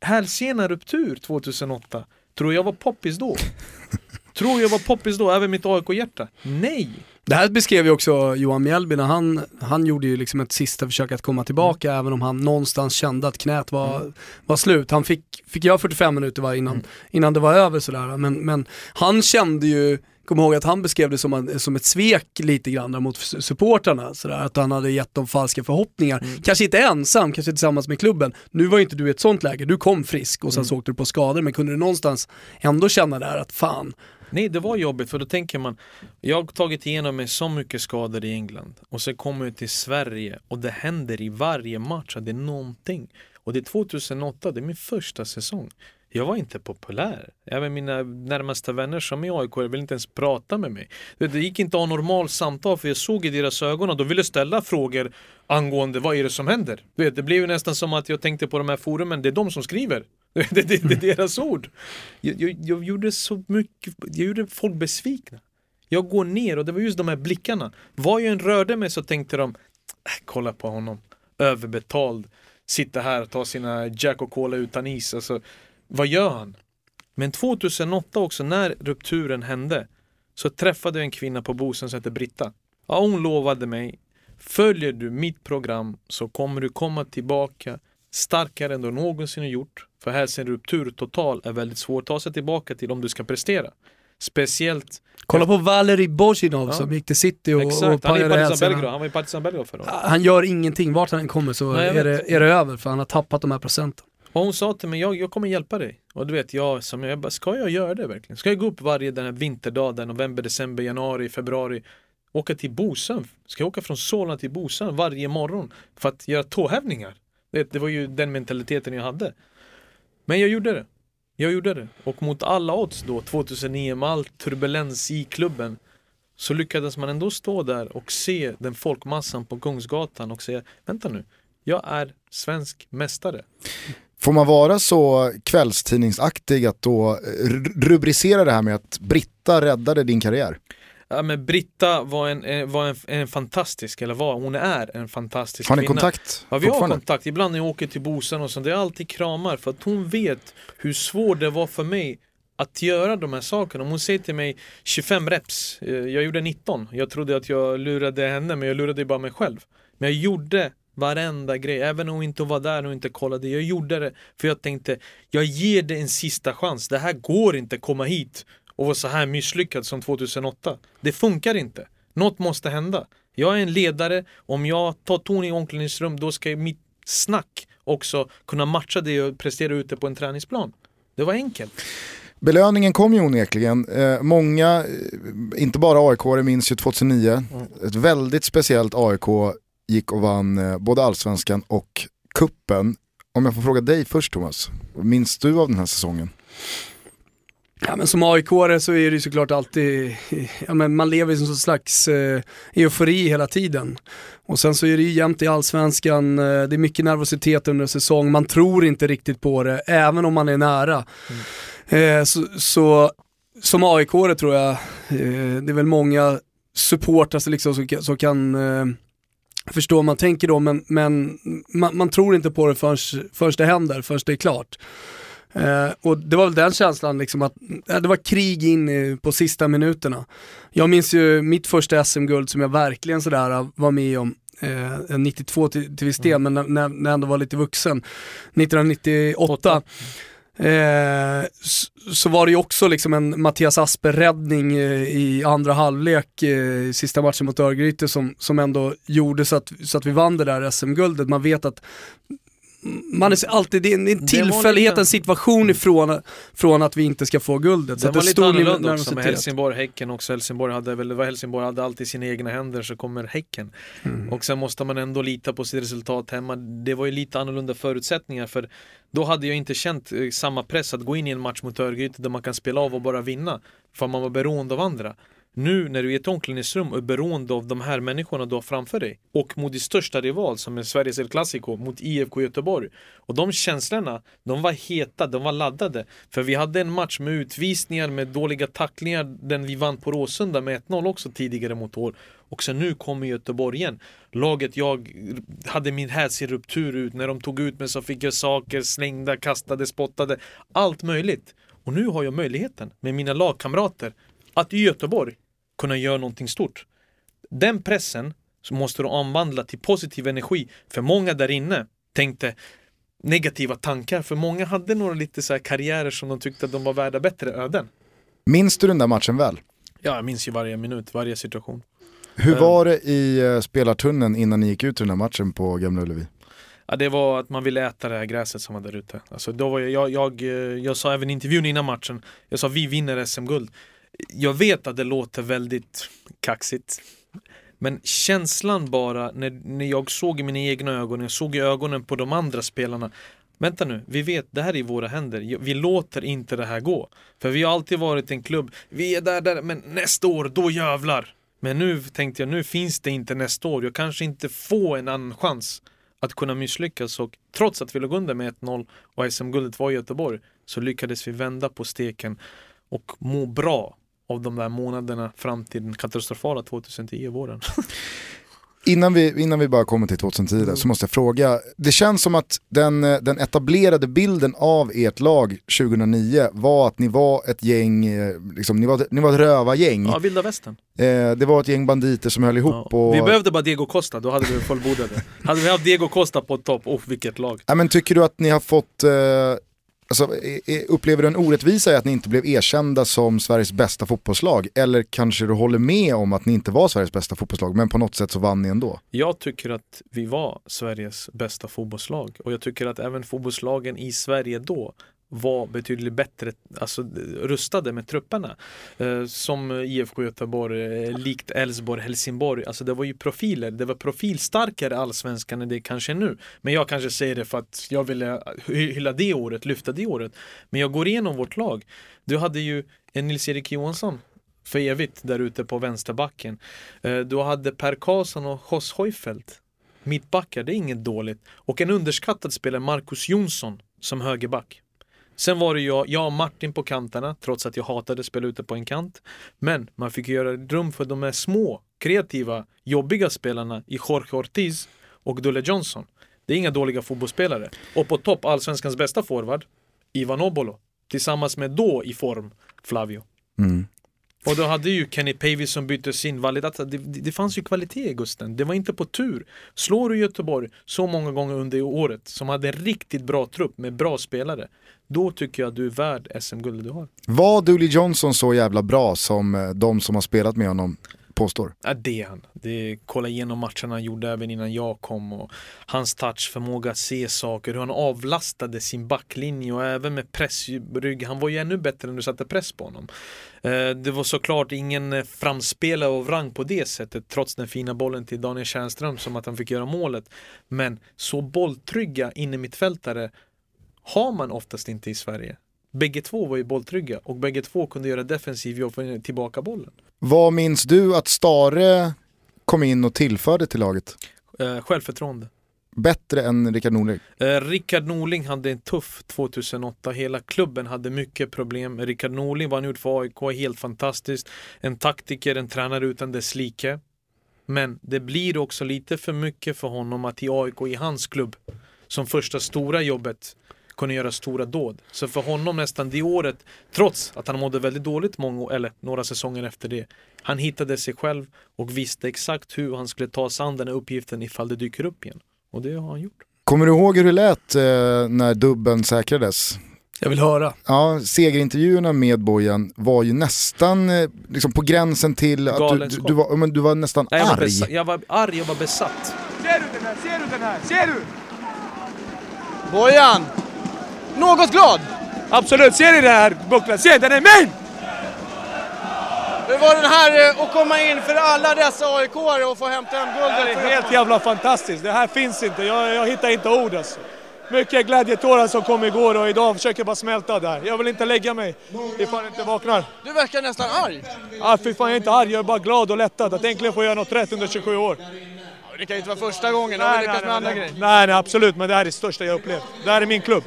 Hälsena ruptur 2008. Tror jag var poppis då? Tror jag var poppis då, även mitt AIK-hjärta? Nej! Det här beskrev ju också Johan Mjällby när han, han gjorde ju liksom ett sista försök att komma tillbaka Mm. även om han någonstans kände att knät var, var slut. Han fick, fick göra 45 minuter var innan, Mm. innan det var över sådär. Men, men han kände ju kommer ihåg att han beskrev det som, en, som ett svek lite grann mot supportrarna. Sådär, att han hade gett dem falska förhoppningar. Mm. Kanske inte ensam, kanske tillsammans med klubben. Nu var ju inte du i ett sånt läge, du kom frisk och sen mm. så åkte du på skador. Men kunde du någonstans ändå känna där att fan, Nej, det var jobbigt för då tänker man Jag har tagit igenom mig så mycket skador i England och sen kommer jag till Sverige och det händer i varje match att det är någonting. Och det är 2008, det är min första säsong. Jag var inte populär. Även mina närmaste vänner som är AIK ville inte ens prata med mig. Det gick inte att ha normalt samtal för jag såg i deras ögon att de ville ställa frågor angående vad är det som händer. Det blev nästan som att jag tänkte på de här forumen, det är de som skriver. Det, det, det, det är deras ord. Jag, jag, jag, gjorde så mycket, jag gjorde folk besvikna. Jag går ner och det var just de här blickarna. Var jag än rörde mig så tänkte de, äh, kolla på honom, överbetald, sitta här och ta sina Jack och Cola utan is. Alltså, vad gör han? Men 2008 också, när rupturen hände, så träffade jag en kvinna på Bosön som heter Britta. Ja, hon lovade mig, följer du mitt program så kommer du komma tillbaka starkare än du någonsin har gjort. För här sin ruptur total är väldigt svår att ta sig tillbaka till om du ska prestera. Speciellt Kolla på Valeri Bozjinov ja. som gick till City och, Exakt. och han, är han var i Partizan Belgrad förra året. Han gör ingenting, vart han än kommer så Nej, är, det, är det över för han har tappat de här procenten. Och hon sa till mig, jag, jag kommer hjälpa dig. Och du vet, jag, som jag bara, ska jag göra det verkligen? Ska jag gå upp varje den här vinterdagen? november, december, januari, februari Åka till Bosön? Ska jag åka från Solna till Bosön varje morgon för att göra tåhävningar? Det, det var ju den mentaliteten jag hade. Men jag gjorde det. Jag gjorde det. Och mot alla odds då, 2009 med all turbulens i klubben så lyckades man ändå stå där och se den folkmassan på Kungsgatan och säga Vänta nu, jag är svensk mästare. Får man vara så kvällstidningsaktig att då rubricera det här med att Britta räddade din karriär? Ja men Britta var en, var en, en fantastisk, eller var, hon är en fantastisk Har ni kvinna. kontakt? Ja vi har kontakt, ibland när jag åker till Bosön och så, det är alltid kramar för att hon vet hur svårt det var för mig att göra de här sakerna. Om hon säger till mig 25 reps, eh, jag gjorde 19. Jag trodde att jag lurade henne men jag lurade bara mig själv. Men jag gjorde varenda grej, även om hon inte var där och inte kollade. Jag gjorde det för jag tänkte, jag ger det en sista chans. Det här går inte komma hit och vara så här misslyckad som 2008. Det funkar inte. Något måste hända. Jag är en ledare, om jag tar ton i omklädningsrum då ska mitt snack också kunna matcha det och prestera ute på en träningsplan. Det var enkelt. Belöningen kom ju onekligen. Eh, många, eh, inte bara AIK, minns ju 2009. Mm. Ett väldigt speciellt AIK gick och vann eh, både allsvenskan och kuppen. Om jag får fråga dig först Thomas, minns du av den här säsongen? Ja, men som aik så är det såklart alltid, ja, men man lever i en slags eh, eufori hela tiden. Och sen så är det ju jämnt i allsvenskan, eh, det är mycket nervositet under säsong, man tror inte riktigt på det, även om man är nära. Mm. Eh, så, så, som aik tror jag, eh, det är väl många supportrar liksom, som, som kan förstå vad man tänker då, men, men man, man, tror inte på det förrän, förrän det händer, förrän det är klart. Eh, och det var väl den känslan, liksom att eh, det var krig in på sista minuterna. Jag minns ju mitt första SM-guld som jag verkligen sådär eh, var med om, eh, 92 till, till viss del, mm. men när, när jag ändå var lite vuxen, 1998. Eh, så, så, var det ju också liksom en Mattias Asper-räddning eh, i andra halvlek, eh, sista matchen mot Örgryte som, som ändå gjorde så att, så att vi vann det där SM-guldet. Man vet att man är alltid, det är en tillfällighet, en situation ifrån från att vi inte ska få guldet. Det, det var lite annorlunda också med Helsingborg, Häcken också. Helsingborg hade väl, vad Helsingborg hade alltid sina egna händer så kommer Häcken. Mm. Och sen måste man ändå lita på sitt resultat hemma. Det var ju lite annorlunda förutsättningar för då hade jag inte känt eh, samma press att gå in i en match mot Örgryte där man kan spela av och bara vinna. För man var beroende av andra. Nu när du är i ett omklädningsrum och är beroende av de här människorna du har framför dig och mot din största rival som är Sveriges El Clasico mot IFK Göteborg. Och de känslorna, de var heta, de var laddade. För vi hade en match med utvisningar, med dåliga tacklingar, den vi vann på Råsunda med 1-0 också tidigare mot år. Och sen nu kommer Göteborg igen. Laget jag hade min ruptur ut, när de tog ut mig så fick jag saker slängda, kastade, spottade. Allt möjligt. Och nu har jag möjligheten med mina lagkamrater att i Göteborg kunna göra någonting stort. Den pressen så måste du omvandla till positiv energi. För många där inne tänkte negativa tankar. För många hade några lite så karriärer som de tyckte att de var värda bättre öden. Minns du den där matchen väl? Ja, jag minns ju varje minut, varje situation. Hur Eh. var det i eh, spelartunneln innan ni gick ut i den här matchen på Gamla Ullevi? Ja, det var att man ville äta det här gräset som var där ute. Alltså, då var jag, jag, jag, eh, jag sa även i intervjun innan matchen, jag sa vi vinner SM-guld. Jag vet att det låter väldigt kaxigt. Men känslan bara, när, när jag såg i mina egna ögon, jag såg i ögonen på de andra spelarna. Vänta nu, vi vet, det här är i våra händer. Vi låter inte det här gå. För vi har alltid varit en klubb, vi är där, där, men nästa år, då jävlar. Men nu tänkte jag, nu finns det inte nästa år. Jag kanske inte får en annan chans att kunna misslyckas och trots att vi låg under med 1-0 och SM-guldet var i Göteborg så lyckades vi vända på steken och må bra av de där månaderna fram till den katastrofala 2010 våren. Innan vi, innan vi bara kommer till 2010 där, Mm. så måste jag fråga. Det känns som att den, den etablerade bilden av ert lag 2009 var att ni var ett gäng, eh, liksom, ni, var, ni var ett rövargäng. Ja, vilda västern. Eh, det var ett gäng banditer som höll ihop. Ja. Och... Vi behövde bara Diego Costa, då hade vi fullbordade. hade vi haft Diego Costa på topp, oh vilket lag. Ja, men tycker du att ni har fått, eh, alltså, upplever du en orättvisa i att ni inte blev erkända som Sveriges bästa fotbollslag? Eller kanske du håller med om att ni inte var Sveriges bästa fotbollslag, men på något sätt så vann ni ändå? Jag tycker att vi var Sveriges bästa fotbollslag och jag tycker att även fotbollslagen i Sverige då var betydligt bättre alltså, rustade med trupperna. Eh, som IFK Göteborg, eh, likt Elfsborg, Helsingborg. Alltså det var ju profiler. Det var profilstarkare allsvenskan än det kanske är nu. Men jag kanske säger det för att jag ville eh, hylla det året, lyfta det året. Men jag går igenom vårt lag. Du hade ju en Nils-Erik Johansson för evigt där ute på vänsterbacken. Eh, Du hade Per Karlsson och Jos Højfeldt. Mittbackar, det är inget dåligt. Och en underskattad spelare, Marcus Jonsson, som högerback. Sen var det jag, jag och Martin på kanterna, trots att jag hatade att spela ute på en kant. Men man fick göra rum för de här små, kreativa, jobbiga spelarna i Jorge Ortiz och Dulle Johnson. Det är inga dåliga fotbollsspelare. Och på topp, allsvenskans bästa forward, Ivan Obolo. Tillsammans med då i form, Flavio. Mm. Och då hade ju Kenny Pavey som bytte sin, Validata. Det, det, fanns ju kvalitet i Gusten. Det var inte på tur. Slår du Göteborg så många gånger under året som hade en riktigt bra trupp med bra spelare. Då tycker jag att du är värd SM-guldet du har. Var Dooley Johnson så jävla bra som eh, de som har spelat med honom påstår? Ja, det är han. Det är, kolla igenom matcherna han gjorde även innan jag kom och hans touch, förmåga att se saker, hur han avlastade sin backlinje och även med pressrygg. Han var ju ännu bättre när du satte press på honom. Eh, det var såklart ingen framspelare av rang på det sättet trots den fina bollen till Daniel Tjärnström som att han fick göra målet. Men så bolltrygga inne mittfältare har man oftast inte i Sverige. Bägge två var ju bolltrygga och bägge två kunde göra defensiv jobb för tillbaka bollen. Vad minns du att Stare kom in och tillförde till laget? Eh, Självförtroende. Bättre än Rickard Norling? Eh, Rickard Norling hade en tuff 2008, hela klubben hade mycket problem. Rickard Norling var gjord för AIK, helt fantastiskt. En taktiker, en tränare utan dess like. Men det blir också lite för mycket för honom att i AIK, i hans klubb, som första stora jobbet, kunna göra stora dåd. Så för honom nästan det året, trots att han mådde väldigt dåligt många, eller några säsonger efter det, han hittade sig själv och visste exakt hur han skulle ta sig an den här uppgiften ifall det dyker upp igen. Och det har han gjort. Kommer du ihåg hur det lät eh, när dubben säkrades? Jag vill höra. Ja, segerintervjuerna med Bojan var ju nästan eh, liksom på gränsen till att du, du, du, var, men du var nästan Nej, jag, var arg. besatt, jag var arg, jag var besatt. Ser du den här? Ser du den här? Ser du? Bojan! Något glad? Absolut, ser ni den här bucklan? Se, den är min! Hur var den här eh, att komma in för alla dessa aik och få hämta hem guldet? Det är helt jävla fantastiskt. Det här finns inte. Jag, jag hittar inte ord alltså. Mycket glädjetårar som kom igår och idag försöker bara smälta där. Jag vill inte lägga mig ifall jag inte vaknar. Du verkar nästan arg. Ah, fy fan, jag är inte arg. Jag är bara glad och lättad att äntligen få göra något rätt under 27 år. Det kan ju inte vara första gången, andra nej, grejer. nej, nej, absolut. Men det här är det största jag upplevt. Det här är min klubb.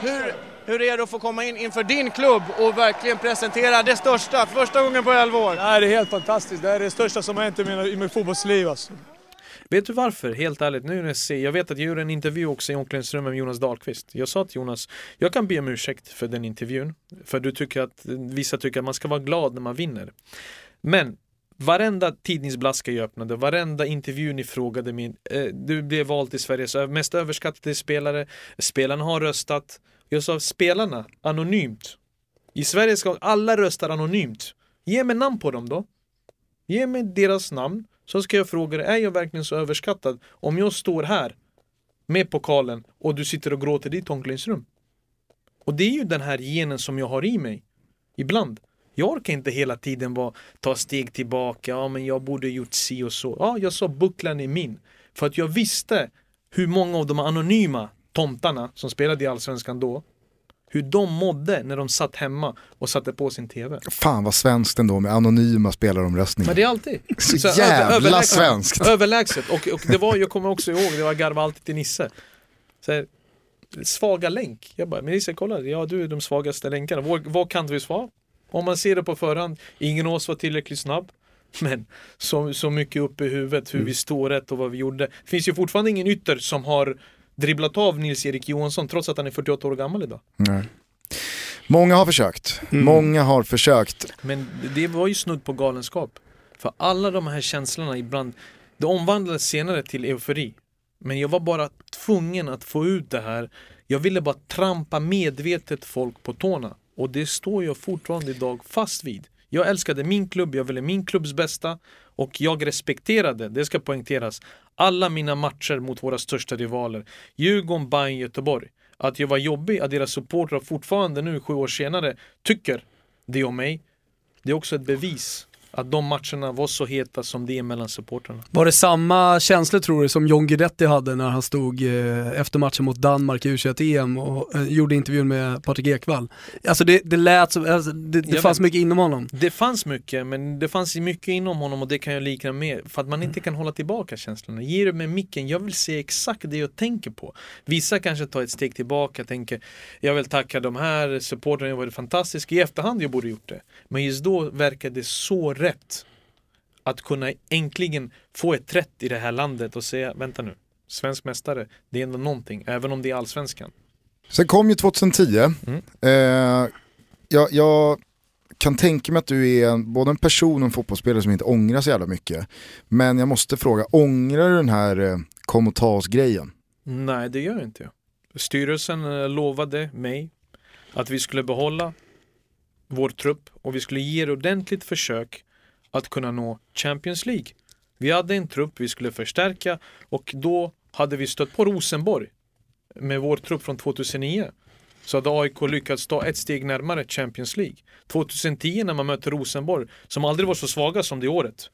Hur, hur är det att få komma in inför din klubb och verkligen presentera det största, första gången på 11 år? Det här är helt fantastiskt. Det är det största som har hänt i, mina, i mitt fotbollsliv alltså. Vet du varför? Helt ärligt, nu när jag ser, jag vet att jag gjorde en intervju också i omklädningsrummet med Jonas Dahlqvist. Jag sa till Jonas, jag kan be om ursäkt för den intervjun. För du tycker att, vissa tycker att man ska vara glad när man vinner. Men Varenda tidningsblaska jag öppnade, varenda intervju ni frågade min, eh, du blev vald till Sveriges mest överskattade spelare, spelarna har röstat. Jag sa spelarna, anonymt. I Sverige ska alla rösta anonymt. Ge mig namn på dem då. Ge mig deras namn, så ska jag fråga dig, är jag verkligen så överskattad? Om jag står här med pokalen och du sitter och gråter i ditt omklädningsrum. Och det är ju den här genen som jag har i mig. Ibland. Jag orkar inte hela tiden bara ta steg tillbaka, ja men jag borde gjort si och så. Ja, jag sa bucklan är min. För att jag visste hur många av de anonyma tomtarna som spelade i Allsvenskan då, hur de mådde när de satt hemma och satte på sin TV. Fan vad svenskt ändå med anonyma spelaromröstningar. Men det är alltid. Så Så jävla över- överlägset. svenskt. Överlägset. Och, och det var, jag kommer också ihåg, det var garva alltid till Nisse. Så här, svaga länk. Jag bara, men Nisse kolla, ja du är de svagaste länkarna. Vad, vad kan vi svara? Om man ser det på förhand, ingen av oss var tillräckligt snabb. Men så, så mycket upp i huvudet, hur vi står rätt och vad vi gjorde. Det finns ju fortfarande ingen ytter som har dribblat av Nils-Erik Johansson trots att han är 48 år gammal idag. Nej. Många har försökt. Många har försökt. Men det var ju snudd på galenskap. För alla de här känslorna ibland, det omvandlades senare till eufori. Men jag var bara tvungen att få ut det här. Jag ville bara trampa medvetet folk på tårna. Och det står jag fortfarande idag fast vid. Jag älskade min klubb, jag ville min klubbs bästa och jag respekterade, det ska poängteras, alla mina matcher mot våra största rivaler. Djurgården, Bayern, Göteborg. Att jag var jobbig, att deras supportrar fortfarande nu sju år senare tycker det om mig. Det är också ett bevis att de matcherna var så heta som det är mellan supportrarna. Var det samma känslor tror du som John Guidetti hade när han stod eh, efter matchen mot Danmark i U21-EM och eh, gjorde intervjun med Patrik Ekwall? Alltså det, det lät som, alltså, det, det fanns vet. mycket inom honom. Det fanns mycket, men det fanns mycket inom honom och det kan jag likna med. För att man inte kan hålla tillbaka känslorna. Ge det med micken, jag vill se exakt det jag tänker på. Vissa kanske tar ett steg tillbaka, tänker jag vill tacka de här supportrarna, jag var fantastisk. I efterhand jag borde gjort det. Men just då verkar det så rätt. Att kunna äntligen få ett rätt i det här landet och säga, vänta nu, svensk mästare, det är ändå någonting, även om det är allsvenskan. Sen kom ju 2010. Mm. Eh, jag, jag kan tänka mig att du är en, både en person och en fotbollsspelare som inte ångrar så jävla mycket. Men jag måste fråga, ångrar du den här eh, kom och ta oss-grejen? Nej, det gör inte jag. Styrelsen eh, lovade mig att vi skulle behålla vår trupp och vi skulle ge det ordentligt försök att kunna nå Champions League. Vi hade en trupp vi skulle förstärka och då hade vi stött på Rosenborg med vår trupp från 2009. Så hade AIK lyckats ta ett steg närmare Champions League. 2010 när man möter Rosenborg, som aldrig var så svaga som det året,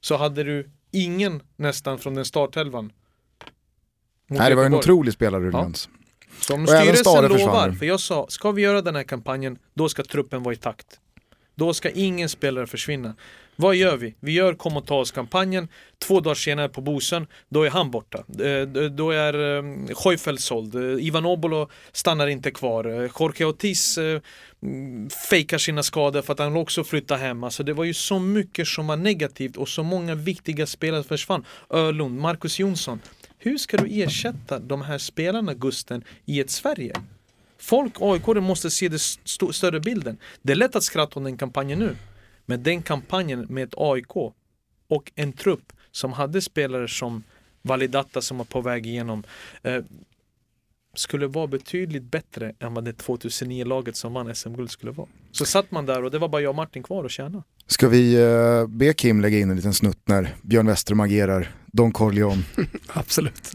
så hade du ingen nästan från den startelvan. Nej, det var en otrolig spelare Ja. Rullians. Så om Och även styrelsen lovar, för jag sa, ska vi göra den här kampanjen, då ska truppen vara i takt. Då ska ingen spelare försvinna. Vad gör vi? Vi gör kom och ta oss-kampanjen. Två dagar senare på Bosön, då är han borta. Eh, då är eh, um, Heufeld såld. Eh, Ivan Obolo stannar inte kvar. Jorge Ortiz fejkar sina skador för att han också flyttar hem. Alltså det var ju så mycket som var negativt och så många viktiga spelare försvann. Ölund, Marcus Jonsson. Hur ska du ersätta de här spelarna, Gusten, i ett Sverige? Folk, aik måste se den st- större bilden. Det är lätt att skratta om den kampanjen nu. Men den kampanjen med ett AIK och en trupp som hade spelare som Validata som var på väg igenom eh, skulle vara betydligt bättre än vad det 2009-laget som vann SM-guld skulle vara. Så satt man där och det var bara jag och Martin kvar att tjäna. Ska vi eh, be Kim lägga in en liten snutt när Björn Westerholm agerar Don Corleone? Absolut.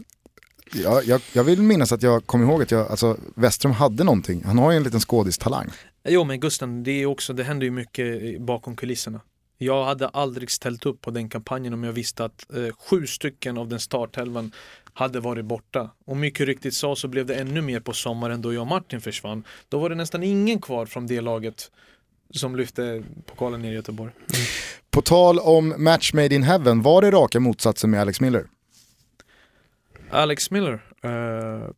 Jag, jag, jag vill minnas att jag kom ihåg att jag, alltså, Westerholm hade någonting. Han har ju en liten skådistalang. Jo men Gusten, det är också, det händer ju mycket bakom kulisserna. Jag hade aldrig ställt upp på den kampanjen om jag visste att eh, sju stycken av den startelvan hade varit borta. Och mycket riktigt sa så blev det ännu mer på sommaren då jag och Martin försvann. Då var det nästan ingen kvar från det laget som lyfte pokalen ner i Göteborg. På tal om match made in heaven, var det raka motsatsen med Alex Miller? Alex Miller. Uh,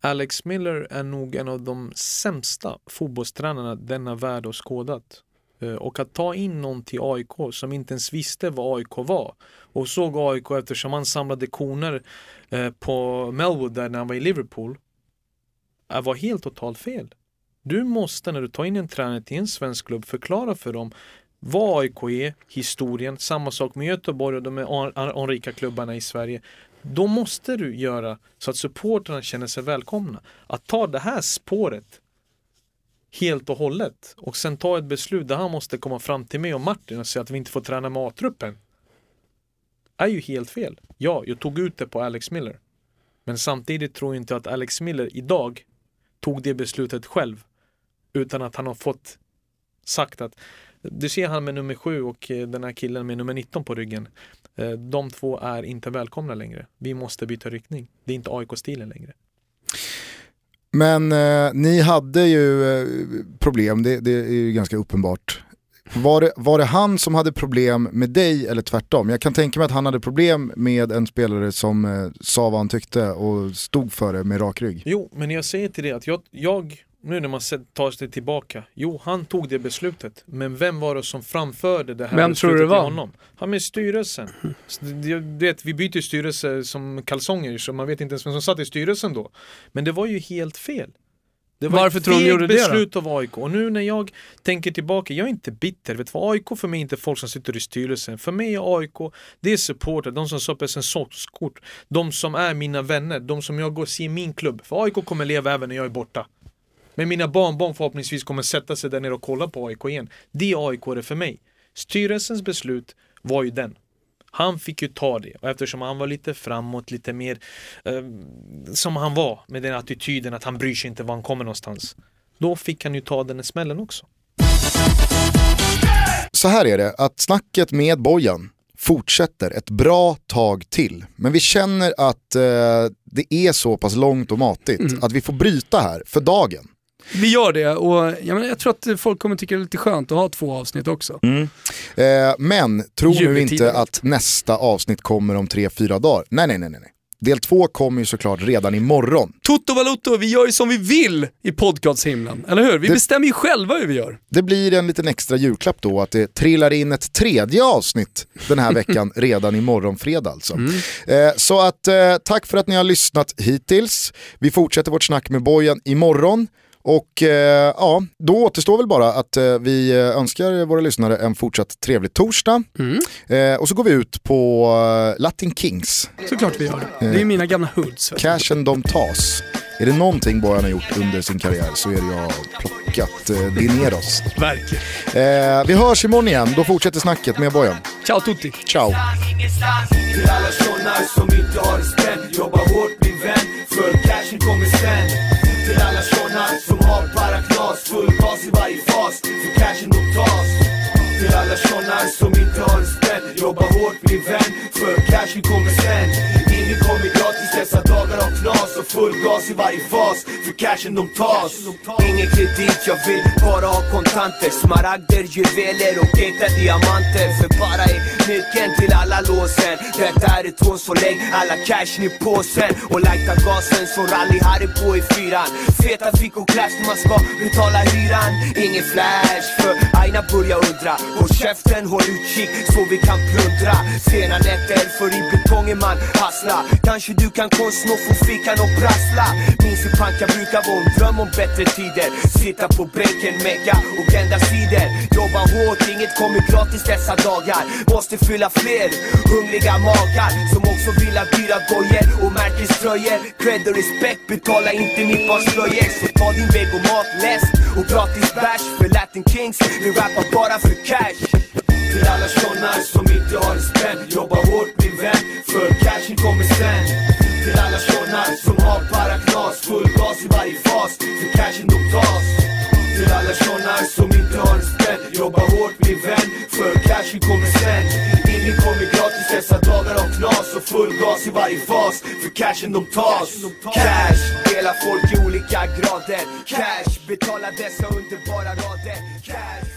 Alex Miller är nog en av de sämsta fotbollstränarna denna värld har skådat. Eh, och att ta in någon till AIK som inte ens visste vad AIK var och såg AIK eftersom han samlade koner eh, på Melwood där när han var i Liverpool var helt totalt fel. Du måste när du tar in en tränare till en svensk klubb förklara för dem vad AIK är, historien, samma sak med Göteborg och de anrika klubbarna i Sverige. Då måste du göra så att supportrarna känner sig välkomna. Att ta det här spåret helt och hållet och sen ta ett beslut där han måste komma fram till mig och Martin och säga att vi inte får träna med A-truppen är ju helt fel. Ja, jag tog ut det på Alex Miller. Men samtidigt tror jag inte att Alex Miller idag tog det beslutet själv utan att han har fått sagt att du ser han med nummer sju och eh, den här killen med nummer 19 på ryggen. Eh, de två är inte välkomna längre. Vi måste byta riktning. Det är inte AIK-stilen längre. Men eh, ni hade ju eh, problem, det, det, är ju ganska uppenbart. Var det, var det han som hade problem med dig eller tvärtom? Jag kan tänka mig att han hade problem med en spelare som eh, sa vad han tyckte och stod för det med rak rygg. Jo, men jag säger till det att jag, jag nu när man tar sig tillbaka, jo han tog det beslutet, men vem var det som framförde det här vem beslutet tror du det var? till honom? Han med styrelsen. Du vet, vi byter styrelse som kalsonger så man vet inte ens vem som satt i styrelsen då. Men det var ju helt fel. Det var Varför ett tror du de gjorde det då? beslut av AIK och nu när jag tänker tillbaka, jag är inte bitter. Vet du vad, AIK för mig är inte folk som sitter i styrelsen. För mig är AIK, det är supporter, de som köper säsongskort, de som är mina vänner, de som jag går och ser i min klubb. För AIK kommer leva även när jag är borta. Men mina barnbarn förhoppningsvis kommer sätta sig där nere och kolla på AIK igen. Det är AIK det för mig. Styrelsens beslut var ju den. Han fick ju ta det och eftersom han var lite framåt, lite mer eh, som han var med den attityden att han bryr sig inte var han kommer någonstans. Då fick han ju ta den smällen också. Så här är det, att snacket med Bojan fortsätter ett bra tag till. Men vi känner att eh, det är så pass långt och matigt att vi får bryta här för dagen. Vi gör det och jag, menar, jag tror att folk kommer tycka det är lite skönt att ha två avsnitt också. Eh, men tro nu inte att nästa avsnitt kommer om tre, fyra dagar. Nej, nej, nej, nej. Del två kommer ju såklart redan imorgon. Toto Balotto, vi gör ju som vi vill i podcasthimlen, eller hur? Vi Det- bestämmer ju själva hur vi gör. Det blir en liten extra julklapp då att det trillar in ett tredje avsnitt den här veckan redan imorgon fredag alltså. Eh, så att eh, tack för att ni har lyssnat hittills. Vi fortsätter vårt snack med Bojan imorgon. Och eh, ja, då återstår väl bara att eh, vi eh, önskar våra lyssnare en fortsatt trevlig torsdag. Eh, och så går vi ut på eh, Latin Kings, Såklart vi gör det. Det är mina gamla hoods. Cashen de tas. Är det någonting Bojan har gjort under sin karriär så är det jag plockat eh, Dineros. Verkligen. Eh, vi hörs imorgon igen, då fortsätter snacket med Bojan. Ciao tutti. Ciao! Till alla såna som inte har det spänt Jobba hårt, bli vän, för cashen kommer sen Till alla som har bara knas Full gas i varje fas, för cashen de tas. Till alla såna som inte har en spänn Jobba hårt, min vän, för cashen kommer sen. Så full gas i varje fas, för cashen de tas. Ingen kredit, jag vill bara ha kontanter. Smaragder, juveler och äkta diamanter. För bara är nyckeln till alla låsen. Detta är ett hån så lägg alla cashen i påsen. Och lighta gasen så rally Harry på i fyran. Feta fickor krävs när man ska betala hyran. Ingen flash för Aina börjar undra. Håll käften, håll utkik så vi kan plundra. Sena nätter för i betongen man hassla Kanske du kan konstnå få fickan och prassla. Minns hur panka brukar vara. En dröm om bättre tider. Sitta på bänken, mecka och vända sidor. Jobba hårt, inget kommer gratis dessa dagar. Måste fylla fler hungriga magar Som också vill ha dyra dojor och märkeströjor. Cred och respekt, betala inte mitt barns slöjor Så ta din väg och mat, läsk och gratis bärs För Latin Kings, vi rappar bara för cash. Till alla såna som inte har det spänt Jobba hårt, min vän, för cashen kommer sen max som har bara knas Full gas i varje fas, för cashen de tas Till alla såna som inte har en spänn, Jobba hårt, min vän, för cashen kommer sen. Ingen kommer gratis dessa dagar av knas Och full gas i varje fas, för cashen de tas Cash, delar folk i olika grader. Cash, betala dessa underbara rader. Cash,